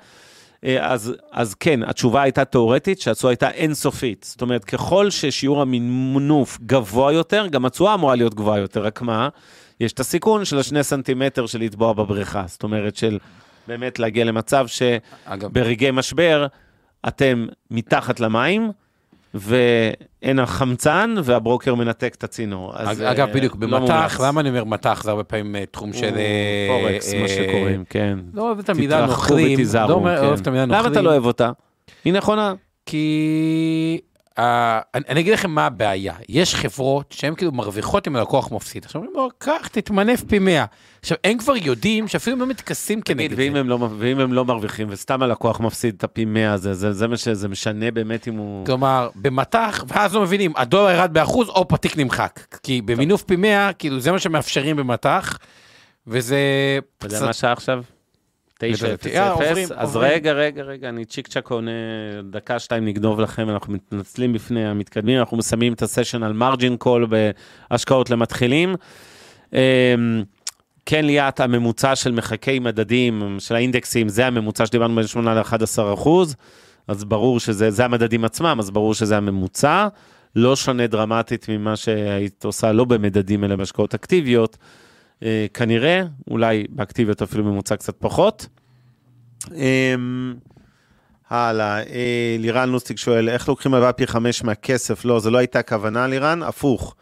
אז, אז כן, התשובה הייתה תיאורטית, שהתשואה הייתה אינסופית. זאת אומרת, ככל ששיעור המינוף גבוה יותר, גם התשואה אמורה להיות גבוהה יותר, רק מה? יש את הסיכון של השני סנטימטר של לטבוע בבריכה. זאת אומרת, של באמת להגיע למצב ש... אגב, ברגעי משבר אתם מתחת למים, ואין החמצן, והברוקר מנתק את הצינור. אז, אגב, אה, בדיוק, לא. במטח, למה אני אומר מטח? זה הרבה פעמים אה, תחום של... אה, פורקס, מה שקוראים, כן. לא אוהב את המילה תתרחקו נוכלים. ותיזהרו, לא אומר- כן. אוהב את המילה נוכלים. למה אתה לא אוהב אותה? היא נכונה. כי אני אני אגיד לכם מה הבעיה, יש חברות שהן כאילו מרוויחות אם הלקוח מפסיד. עכשיו אומרים לו, קח, תתמנף פי 100. עכשיו, הם כבר יודעים שאפילו הם לא מתכסים כנגד זה. ואם הם, לא, ואם הם לא מרוויחים, וסתם הלקוח מפסיד את הפי 100 הזה, זה, זה מה שזה משנה באמת אם הוא... כלומר, במטח, ואז לא מבינים, הדולר ירד באחוז, או פתיק נמחק. כי במינוף פי 100, כאילו זה מה שמאפשרים במטח, וזה... אתה יודע מה השעה עכשיו? תשע אפס אה, עוברים, אפס. אז. רגע, רגע, רגע, אני צ'יק צ'אק עונה דקה, שתיים נגנוב לכם, אנחנו מתנצלים בפני המתקדמים, אנחנו מסיימים את הסשן על מרג'ין קול בהשקעות למתחילים. כן, ליאת, הממוצע של מחקי מדדים, של האינדקסים, זה הממוצע שדיברנו בין 8 ל-11 אחוז, אז ברור שזה, זה המדדים עצמם, אז ברור שזה הממוצע. לא שונה דרמטית ממה שהיית עושה לא במדדים, אלא בהשקעות אקטיביות. אה, כנראה, אולי באקטיביות אפילו ממוצע קצת פחות. אמ, הלאה, אה, לירן לוסטיק שואל, איך לוקחים הלוואה פי חמש מהכסף? לא, זו לא הייתה הכוונה, לירן, הפוך.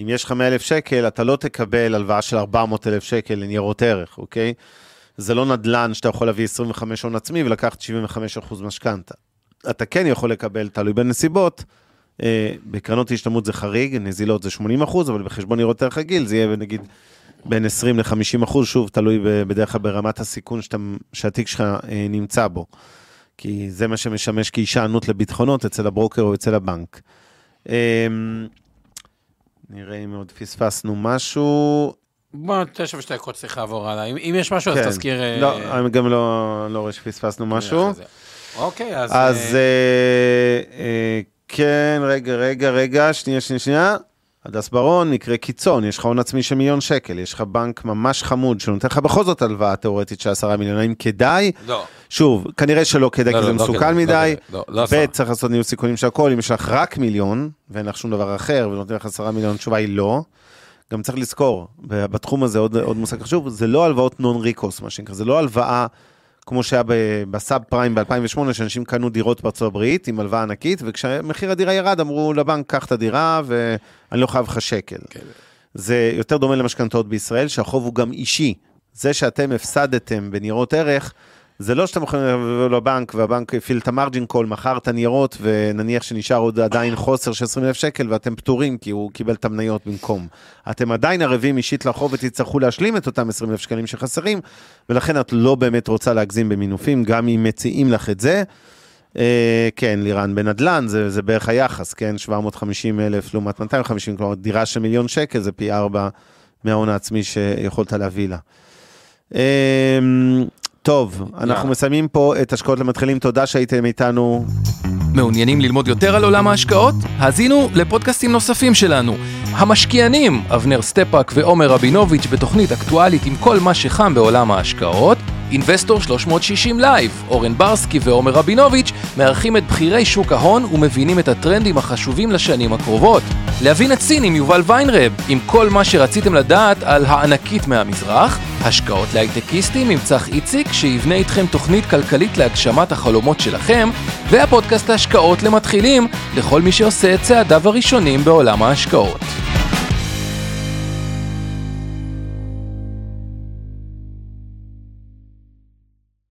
אם יש לך 100,000 שקל, אתה לא תקבל הלוואה של 400,000 שקל לניירות ערך, אוקיי? זה לא נדל"ן שאתה יכול להביא 25 הון עצמי ולקחת 75% משכנתה. אתה כן יכול לקבל, תלוי בנסיבות, אה, בקרנות השתלמות זה חריג, נזילות זה 80%, אבל בחשבון ניירות ערך רגיל זה יהיה נגיד בין 20 ל-50 אחוז, שוב, תלוי בדרך כלל ברמת הסיכון שאתה, שהתיק שלך אה, נמצא בו. כי זה מה שמשמש כהישענות לביטחונות אצל הברוקר או אצל הבנק. אה, נראה אם עוד פספסנו משהו. בוא, תשע ושתי דקות צריך לעבור הלאה. אם אם יש משהו, אז כן. תזכיר... אה, לא, אני גם לא, לא רואה שפספסנו משהו. אוקיי, אז... אז אה, אה, אה, כן, רגע, רגע, רגע, שנייה, שנייה, שנייה. הדס ברון, מקרה קיצון, יש לך הון עצמי של מיליון שקל, יש לך בנק ממש חמוד שנותן לך בכל זאת הלוואה תיאורטית של עשרה מיליון, האם כדאי? לא. שוב, כנראה שלא כדאי, לא, כי לא, זה לא מסוכן כדאי, לא מדי. לא, לא עשרה. ב', צריך לעשות ניהול סיכונים של הכל, אם יש לך רק מיליון, ואין לך שום דבר אחר, ונותן לך עשרה מיליון, התשובה היא לא. גם צריך לזכור, בתחום הזה עוד, עוד מושג חשוב, זה לא הלוואות נון ריקוס, מה שנקרא, זה לא הלוואה כמו שהיה בסאב פריים ב-2008, שאנשים קנו דירות בארצות הברית עם הלוואה ענקית, וכשמחיר הדירה ירד, אמרו לבנק, קח את הדירה, ואני לא חייב לך שקל. כן. זה יותר דומה למשכנתאות בישראל, שהחוב הוא גם אישי. זה שאתם הפסדתם בניירות ערך, זה לא שאתם יכולים לבוא לבנק והבנק הפעיל את המרג'ין קול, מכר את הניירות ונניח שנשאר עוד עדיין חוסר של 20 אלף שקל ואתם פטורים כי הוא קיבל את המניות במקום. אתם עדיין ערבים אישית לחוב ותצטרכו להשלים את אותם 20 אלף שקלים שחסרים, ולכן את לא באמת רוצה להגזים במינופים, גם אם מציעים לך את זה. אה, כן, לירן, בנדל"ן זה, זה בערך היחס, כן? 750 אלף לעומת 250, כלומר דירה של מיליון שקל זה פי ארבע מההון העצמי שיכולת להביא לה. אה, טוב, אנחנו. מסיימים פה את השקעות למתחילים, תודה שהייתם איתנו. מעוניינים ללמוד יותר על עולם ההשקעות? האזינו לפודקאסטים נוספים שלנו. המשקיענים, אבנר סטפאק ועומר רבינוביץ' בתוכנית אקטואלית עם כל מה שחם בעולם ההשקעות. אינבסטור 360 לייב, אורן ברסקי ועומר רבינוביץ' מארחים את בכירי שוק ההון ומבינים את הטרנדים החשובים לשנים הקרובות. להבין את סין עם יובל ויינרב, עם כל מה שרציתם לדעת על הענקית מהמזרח. השקעות להייטקיסטים עם צח איציק, שיבנה איתכם תוכנית כלכלית להגשמת החלומות שלכם, והפודקאסט ההשקעות למתחילים, לכל מי שעושה את צעדיו הראשונים בעולם ההשקעות.